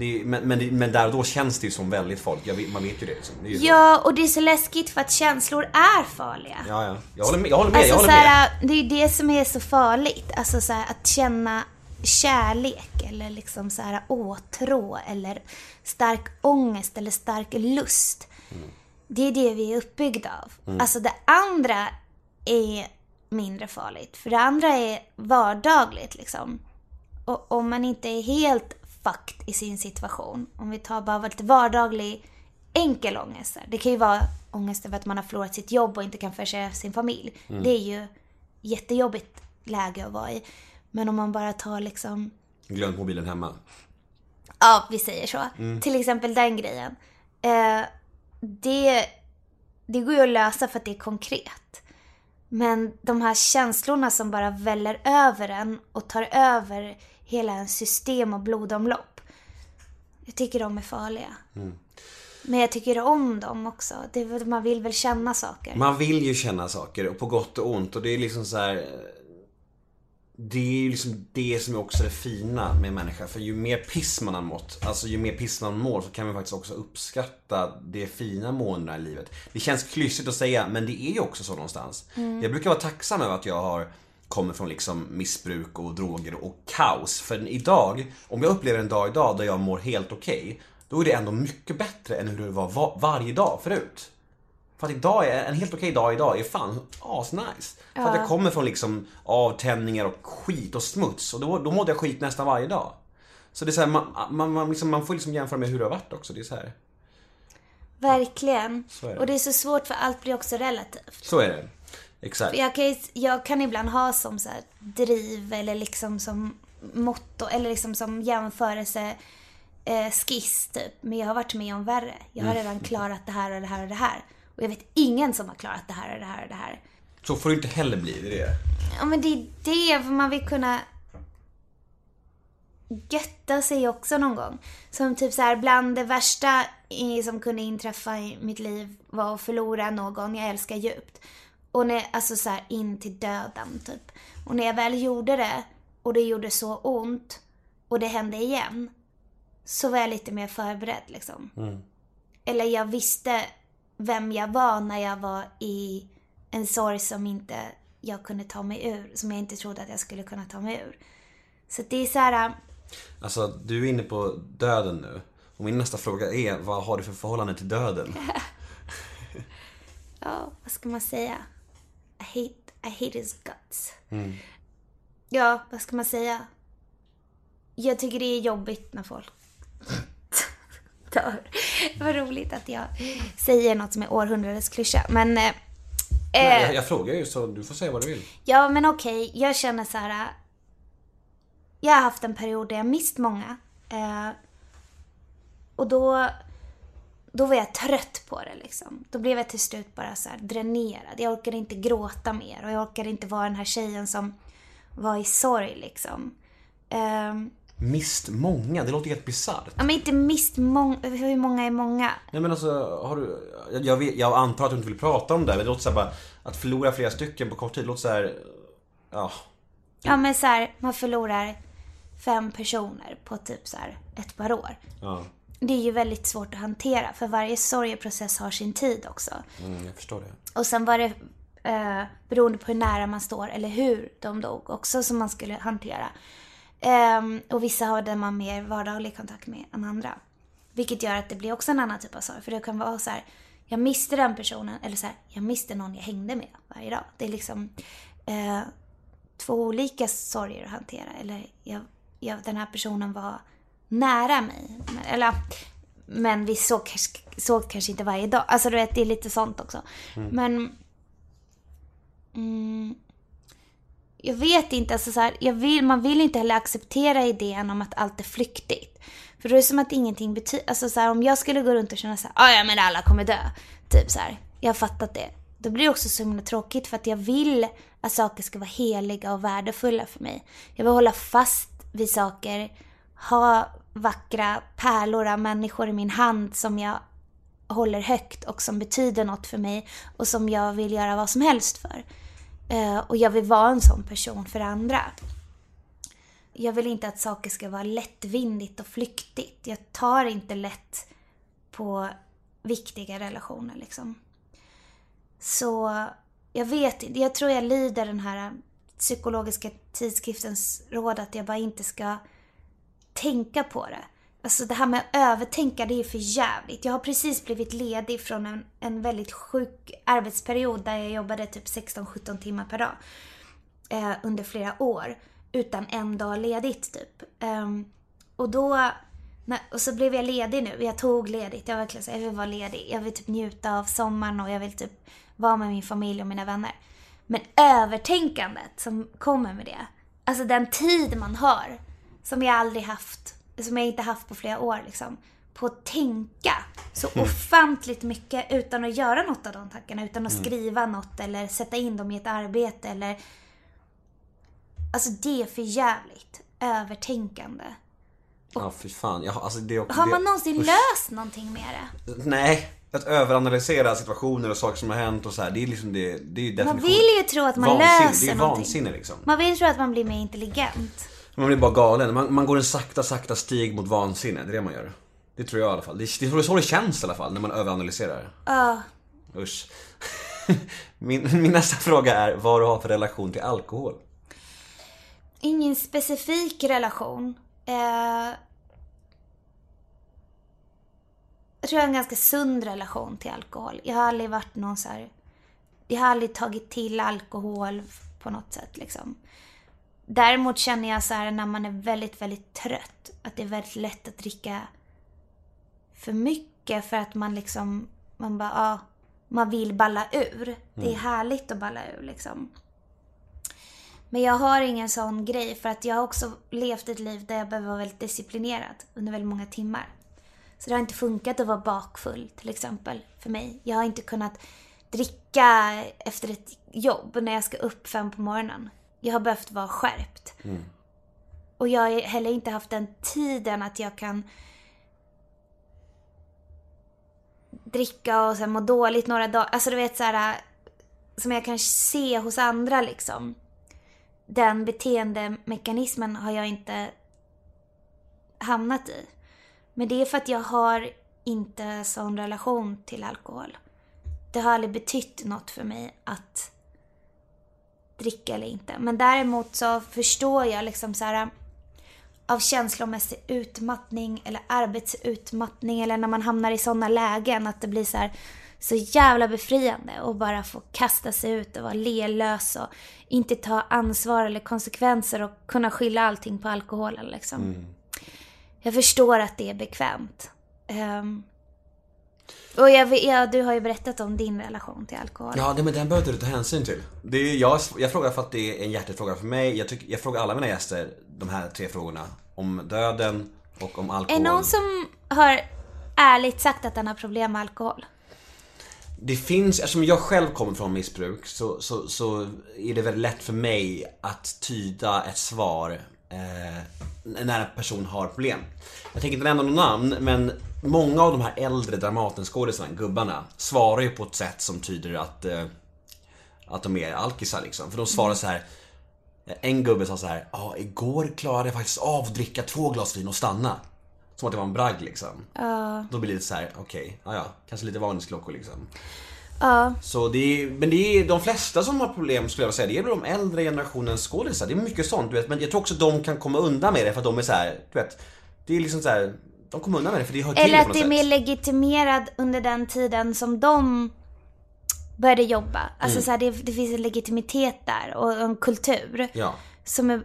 Är, men, men, men där och då känns det ju som väldigt farligt. Vet, man vet ju det. Liksom. det ju. Ja, och det är så läskigt för att känslor är farliga. ja, ja. Jag håller med. Jag håller med. Alltså jag håller med. här, det är ju det som är så farligt. Alltså så här, att känna kärlek eller liksom så här åtrå eller stark ångest eller stark lust. Det är det vi är uppbyggda av. Mm. Alltså det andra är mindre farligt. För det andra är vardagligt liksom. Och om man inte är helt fucked i sin situation. Om vi tar bara lite vardaglig enkel ångest. Det kan ju vara ångest över att man har förlorat sitt jobb och inte kan försörja sin familj. Mm. Det är ju jättejobbigt läge att vara i. Men om man bara tar liksom, Glömt mobilen hemma. ja vi säger så. Mm. Till exempel den grejen. Eh, det, det går ju att lösa för att det är konkret. Men de här känslorna som bara väller över en och tar över hela en system och blodomlopp. Jag tycker de är farliga. Mm. Men jag tycker om dem också. Det, man vill väl känna saker. Man vill ju känna saker, och på gott och ont. Och det är liksom så här. Det är ju liksom det som är också det fina med människa. För ju mer piss man har mått, alltså ju mer piss man mår så kan man faktiskt också uppskatta det fina måendena i livet. Det känns klyschigt att säga, men det är ju också så någonstans. Mm. Jag brukar vara tacksam över att jag har kommer från liksom missbruk och droger och kaos. För idag, om jag upplever en dag idag där jag mår helt okej. Då är det ändå mycket bättre än hur det var va- varje dag förut. För att idag är, en helt okej dag idag är fan asnice. För att Ja. jag kommer från liksom avtändningar och skit och smuts. Och då, då mådde jag skit nästan varje dag. Så det är så här, man, man, man, liksom, man får liksom jämföra med hur det har varit också. Det är så här. Verkligen. Så är det. Och det är så svårt för allt blir också relativt. Så är det. Exakt. För jag, kan, ju- jag kan ibland ha som så driv eller liksom som motto eller liksom som jämförelse eh, skiss typ. Men jag har varit med om värre. Jag har Mm. redan klarat det här och det här och det här. Och jag vet ingen som har klarat det här och det här och det här. Så får det inte heller bli. Det är det. Ja men det är det, för man vill kunna götta sig också någon gång. Som typ så här, bland det värsta som kunde inträffa i mitt liv var att förlora någon jag älskar djupt. Och när, alltså så här, in till döden typ. Och när jag väl gjorde det och det gjorde så ont och det hände igen. Så var jag lite mer förberedd liksom. Eller jag visste vem jag var när jag var i en sorg som inte jag kunde ta mig ur. Som jag inte trodde att jag skulle kunna ta mig ur. Så det är så här... Alltså, du är inne på döden nu. Och min nästa fråga är, vad har du för förhållande till döden? Ja, vad ska man säga? I hate, I hate his guts. Mm. Ja, vad ska man säga? Jag tycker det är jobbigt när folk dör. Vad roligt att jag säger något som är århundradets klyscha. Men... Eh, Nej, eh, jag, jag frågar ju så du får säga vad du vill. Ja, men okej. Jag känner så här. äh, Jag har haft en period där jag mist många. Eh, och då, då var jag trött på det liksom. Då blev jag till slut bara så här dränerad. Jag orkade inte gråta mer och jag orkade inte vara den här tjejen som var i sorg liksom. Ehm, Mist många, det låter helt bisarrt. ja, men inte mist många, hur många är många? Nej men alltså, har du... Jag, jag, vet, jag antar att du inte vill prata om det, men det låter så här bara... Att förlora flera stycken på kort tid, låter så här... Ja. Ja men så här, man förlorar fem personer på typ så här ett par år. Ja. Det är ju väldigt svårt att hantera för varje sorgeprocess har sin tid också. Mm, jag förstår det. Och sen var det eh, beroende på hur nära man står eller hur de dog också som man skulle hantera. Ehm, och vissa hade man mer vardaglig kontakt med än andra. Vilket gör att det blir också en annan typ av sorg. För det kan vara så här, jag miste den personen eller så här, jag miste någon jag hängde med varje dag. Det är liksom eh, två olika sorger att hantera. Eller jag, jag, den här personen var nära mig. Eller, men vi såg, kanske- såg kanske inte varje dag. Alltså du vet, det är lite sånt också. Mm. Men... Mm, jag vet inte, alltså så här, jag vill, man vill inte heller acceptera idén om att allt är flyktigt. För då är det som att ingenting betyder, alltså så här, om jag skulle gå runt och känna så här, "Ah, ja men alla kommer dö. Typ så här, jag har fattat det. Då blir det också så himla tråkigt för att jag vill att saker ska vara heliga och värdefulla för mig. Jag vill hålla fast vid saker, ha vackra pärlor av människor i min hand som jag håller högt och som betyder något för mig och som jag vill göra vad som helst för. Eh, och jag vill vara en sån person för andra. Jag vill inte att saker ska vara lättvindigt och flyktigt. Jag tar inte lätt på viktiga relationer liksom. Så jag vet inte, jag tror jag lyder den här psykologiska tidskriftens råd att jag bara inte ska tänka på det. Alltså det här med att övertänka, det är för jävligt. Jag har precis blivit ledig från en, en väldigt sjuk arbetsperiod där jag jobbade typ 16-17 timmar per dag. Eh, under flera år. Utan en dag ledigt typ. Eh, och då, när, och så blev jag ledig nu. Jag tog ledigt. Jag var verkligen så jag vill vara ledig. Jag vill typ njuta av sommaren och jag vill typ vara med min familj och mina vänner. Men övertänkandet som kommer med det. Alltså den tid man har. Som jag aldrig haft. Som jag inte haft på flera år liksom. På att tänka så Mm. ofantligt mycket utan att göra något av de tankarna. Utan att Mm. skriva något eller sätta in dem i ett arbete eller... Alltså det är för jävligt. Övertänkande. Ja, fy fan. Jag, har- alltså, det, Har det, man någonsin usch. löst någonting med det? Nej. Att överanalysera situationer och saker som har hänt och så här. Det är liksom det. Det är ju Man vill ju tro att man vansinne. löser Det är någonting. vansinne liksom. Man vill tro att man blir mer intelligent. Man blir bara galen. Man, man går en sakta, sakta stig mot vansinne. Det är det man gör. Det tror jag i alla fall. Det, det är så det känns i alla fall när man överanalyserar. Ja. Usch. Min, min nästa fråga är vad du har för relation till alkohol. Ingen specifik relation. Eh, jag tror jag har en ganska sund relation till alkohol. Jag har aldrig varit någon så här, jag har aldrig tagit till alkohol på något sätt liksom. Däremot känner jag så här när man är väldigt, väldigt trött, att det är väldigt lätt att dricka för mycket för att man liksom, man bara, ja, man vill balla ur. Det är Mm. härligt att balla ur liksom. Men jag har ingen sån grej för att jag har också levt ett liv där jag behöver vara väldigt disciplinerad under väldigt många timmar. Så det har inte funkat att vara bakfull till exempel för mig. Jag har inte kunnat dricka efter ett jobb när jag ska upp fem på morgonen. Jag har behövt vara skärpt. Och jag har heller inte haft den tiden att jag kan dricka och sen må dåligt några dagar. Alltså du vet så här som jag kan se hos andra liksom. Den beteendemekanismen har jag inte hamnat i. Men det är för att jag har inte sån relation till alkohol. Det har aldrig betytt något för mig att dricka eller inte. Men däremot så förstår jag liksom så här av känslomässig utmattning eller arbetsutmattning eller när man hamnar i sådana lägen att det blir så här så jävla befriande att bara få kasta sig ut och vara lelös och inte ta ansvar eller konsekvenser och kunna skylla allting på alkoholen liksom. Mm. Jag förstår att det är bekvämt. Ehm, och jag, vet- ja, du har ju berättat om din relation till alkohol. Ja, det, men den behöver du ta hänsyn till. Det är, jag, jag frågar för att det är en hjärtefråga för mig. Jag, tycker, jag frågar alla mina gäster de här tre frågorna. Om döden och om Är alkohol. någon som har ärligt sagt att den har problem med alkohol? Det finns, eftersom jag själv kommer från missbruk så, så, så är det väldigt lätt för mig att tyda ett svar eh, när en person har problem. Jag tänker inte nämna någon namn, men många av de här äldre Dramatenskådisarna, gubbarna, svarar ju på ett sätt som tyder att, eh, att de är alkisar liksom. För de svarar så här. En gubbe sa så här, ja igår klarade jag faktiskt av att dricka två glas vin och stanna. Som att det var en bragd liksom. Ja. Då blir det lite så här, okej, ja ja, kanske lite varningsklockor liksom. Ja. Så det är, men det är de flesta som har problem skulle jag säga, det är väl de äldre generationens skådisar. Det är mycket sånt, du vet. Men jag tror också de kan komma undan med det för att de är så här, du vet. Det är liksom så här, de kommer undan med det för det hör till Eller att det är mer legitimerad under den tiden som de började jobba. Alltså Mm. så här, det, det finns en legitimitet där och en kultur Ja. som är eh,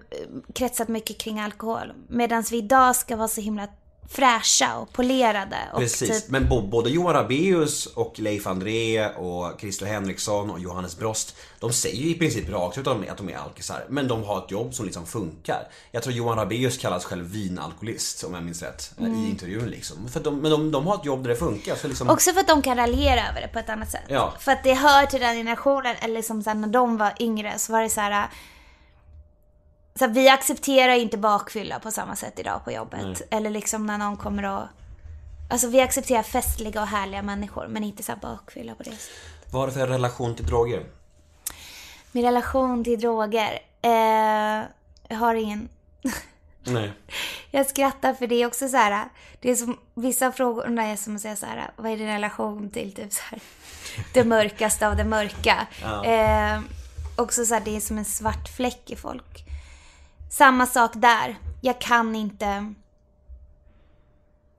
kretsat mycket kring alkohol. Medan vi idag ska vara så himla fräscha och polerade. Och Precis, typ, men både Johan Rabaeus och Leif André och Christer Henriksson och Johannes Brost De säger ju i princip rakt ut att de är- alkisar Men de har ett jobb som liksom funkar Jag tror Johan Rabaeus kallas själv vinalkoholist om jag minns rätt eh, Mm. I intervjun liksom för de, Men de, de har ett jobb där det funkar så liksom Också för att de kan raljera över det på ett annat sätt. Ja. För att det hör till den generationen, eller som sen när de var yngre så var det så här. Så här, vi accepterar inte bakfylla på samma sätt idag på jobbet. Nej. Eller liksom när någon kommer och... Alltså vi accepterar festliga och härliga människor men inte så här bakfylla på det sättet. Vad har du för relation till droger? Min relation till droger. Eh, jag har ingen... Nej Jag skrattar för det är också så här. Det är som, vissa frågor är som att säga så här. Vad är din relation till typ så här, det mörkaste av det mörka? Ja. Eh, också så här, det är som en svart fläck i folk. Samma sak där. Jag kan inte...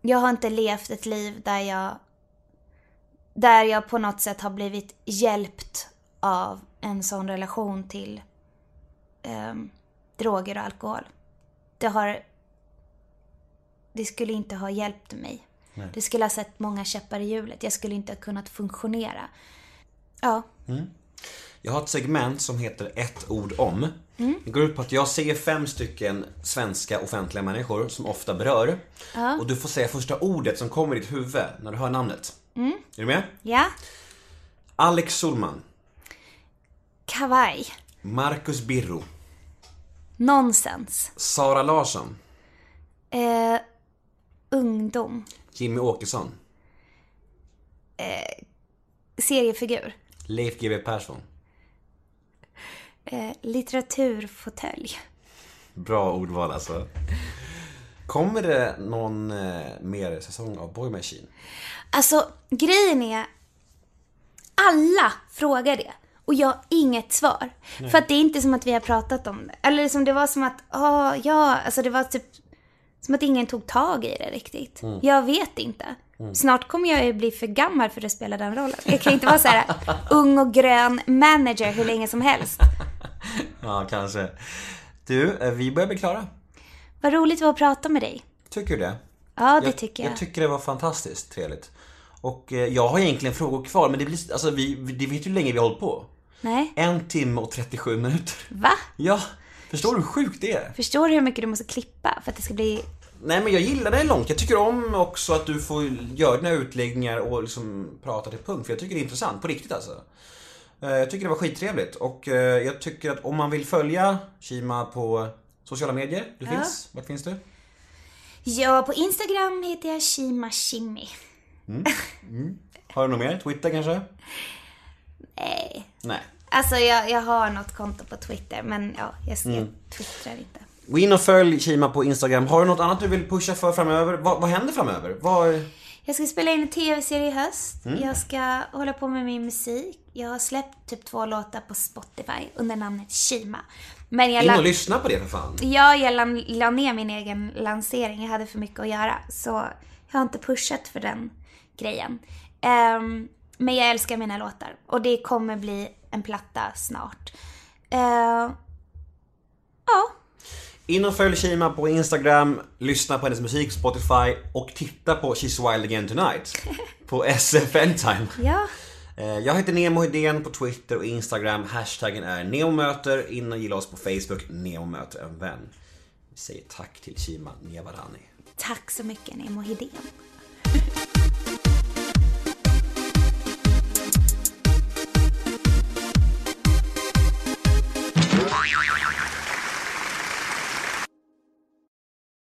Jag har inte levt ett liv där jag... Där jag på något sätt har blivit hjälpt av en sån relation till ehm, droger och alkohol. Det har... Det skulle inte ha hjälpt mig. Nej. Det skulle ha sett många käppar i hjulet. Jag skulle inte ha kunnat funktionera. Ja. Mm. Jag har ett segment som heter ett ord om. Mm. Det går ut på att jag säger fem stycken svenska offentliga människor som ofta berör. Ja. Och du får säga första ordet som kommer i ditt huvud när du hör namnet. Mm. Är du med? Ja. Alex Solman. Kavaj. Marcus Birro. Nonsens. Sara Larsson. Eh, ungdom. Jimmy Åkesson. Eh, seriefigur. Leif GW Persson. Eh, litteraturfåtölj. Bra ordval alltså. Kommer det någon eh, mer säsong av Boy Machine? Alltså, grejen är... Alla frågar det. Och jag har inget svar. Nej. För att det är inte som att vi har pratat om det. Eller liksom det var som att, ja, ja, alltså det var typ som att ingen tog tag i det riktigt. Mm. Jag vet inte. Mm. Snart kommer jag ju bli för gammal för att spela den rollen. Jag kan inte vara så här ung och grön manager hur länge som helst. Ja, kanske. Du, eh, vi börjar bli klara. Vad roligt det var att prata med dig. Tycker du det? Ja, det tycker jag. Jag tycker det var fantastiskt trevligt. Och eh, jag har egentligen frågor kvar, men det blir, alltså vi, vi- det vet ju hur länge vi har hållit på. Nej. En timme och 37 minuter. Va? Ja, förstår du hur sjukt det är? Förstår du hur mycket du måste klippa för att det ska bli... Nej men jag gillar det långt. Jag tycker om också att du får göra dina utläggningar och liksom prata till punkt. För jag tycker det är intressant, på riktigt alltså. Eh, Jag tycker det var skittrevligt och eh, jag tycker att om man vill följa Kima på sociala medier, du Ja. finns, vart finns du? Ja, på Instagram heter jag Shima Shimmy. Mm. Mm. Har du något mer? Twitter kanske? Nej. Nej. Alltså jag, jag har något konto på Twitter men ja, jag, jag Mm. twittrar inte. Gå in och följ Kima på Instagram. Har du något annat du vill pusha för framöver? Vad, vad händer framöver? Vad... Jag ska spela in en tv-serie i höst. Mm. Jag ska hålla på med min musik. Jag har släppt typ två låtar på Spotify under namnet Shima. Men jag In och lyssna på det för fan. Ja, jag la, la ner min egen lansering. Jag hade för mycket att göra. Så jag har inte pushat för den grejen. Ehm, men jag älskar mina låtar. Och det kommer bli en platta snart. Uh, ja, In och följ Kima på Instagram, lyssna på hennes musik på Spotify och titta på She's Wild Again Tonight på SF Anytime. ja. Eh, Jag heter Nemo Hedén på Twitter och Instagram. Hashtaggen är neomöter. In och gilla oss på Facebook, neomöter en vän. Vi säger tack till Kima Niavarani. Tack så mycket Nemo Hedén.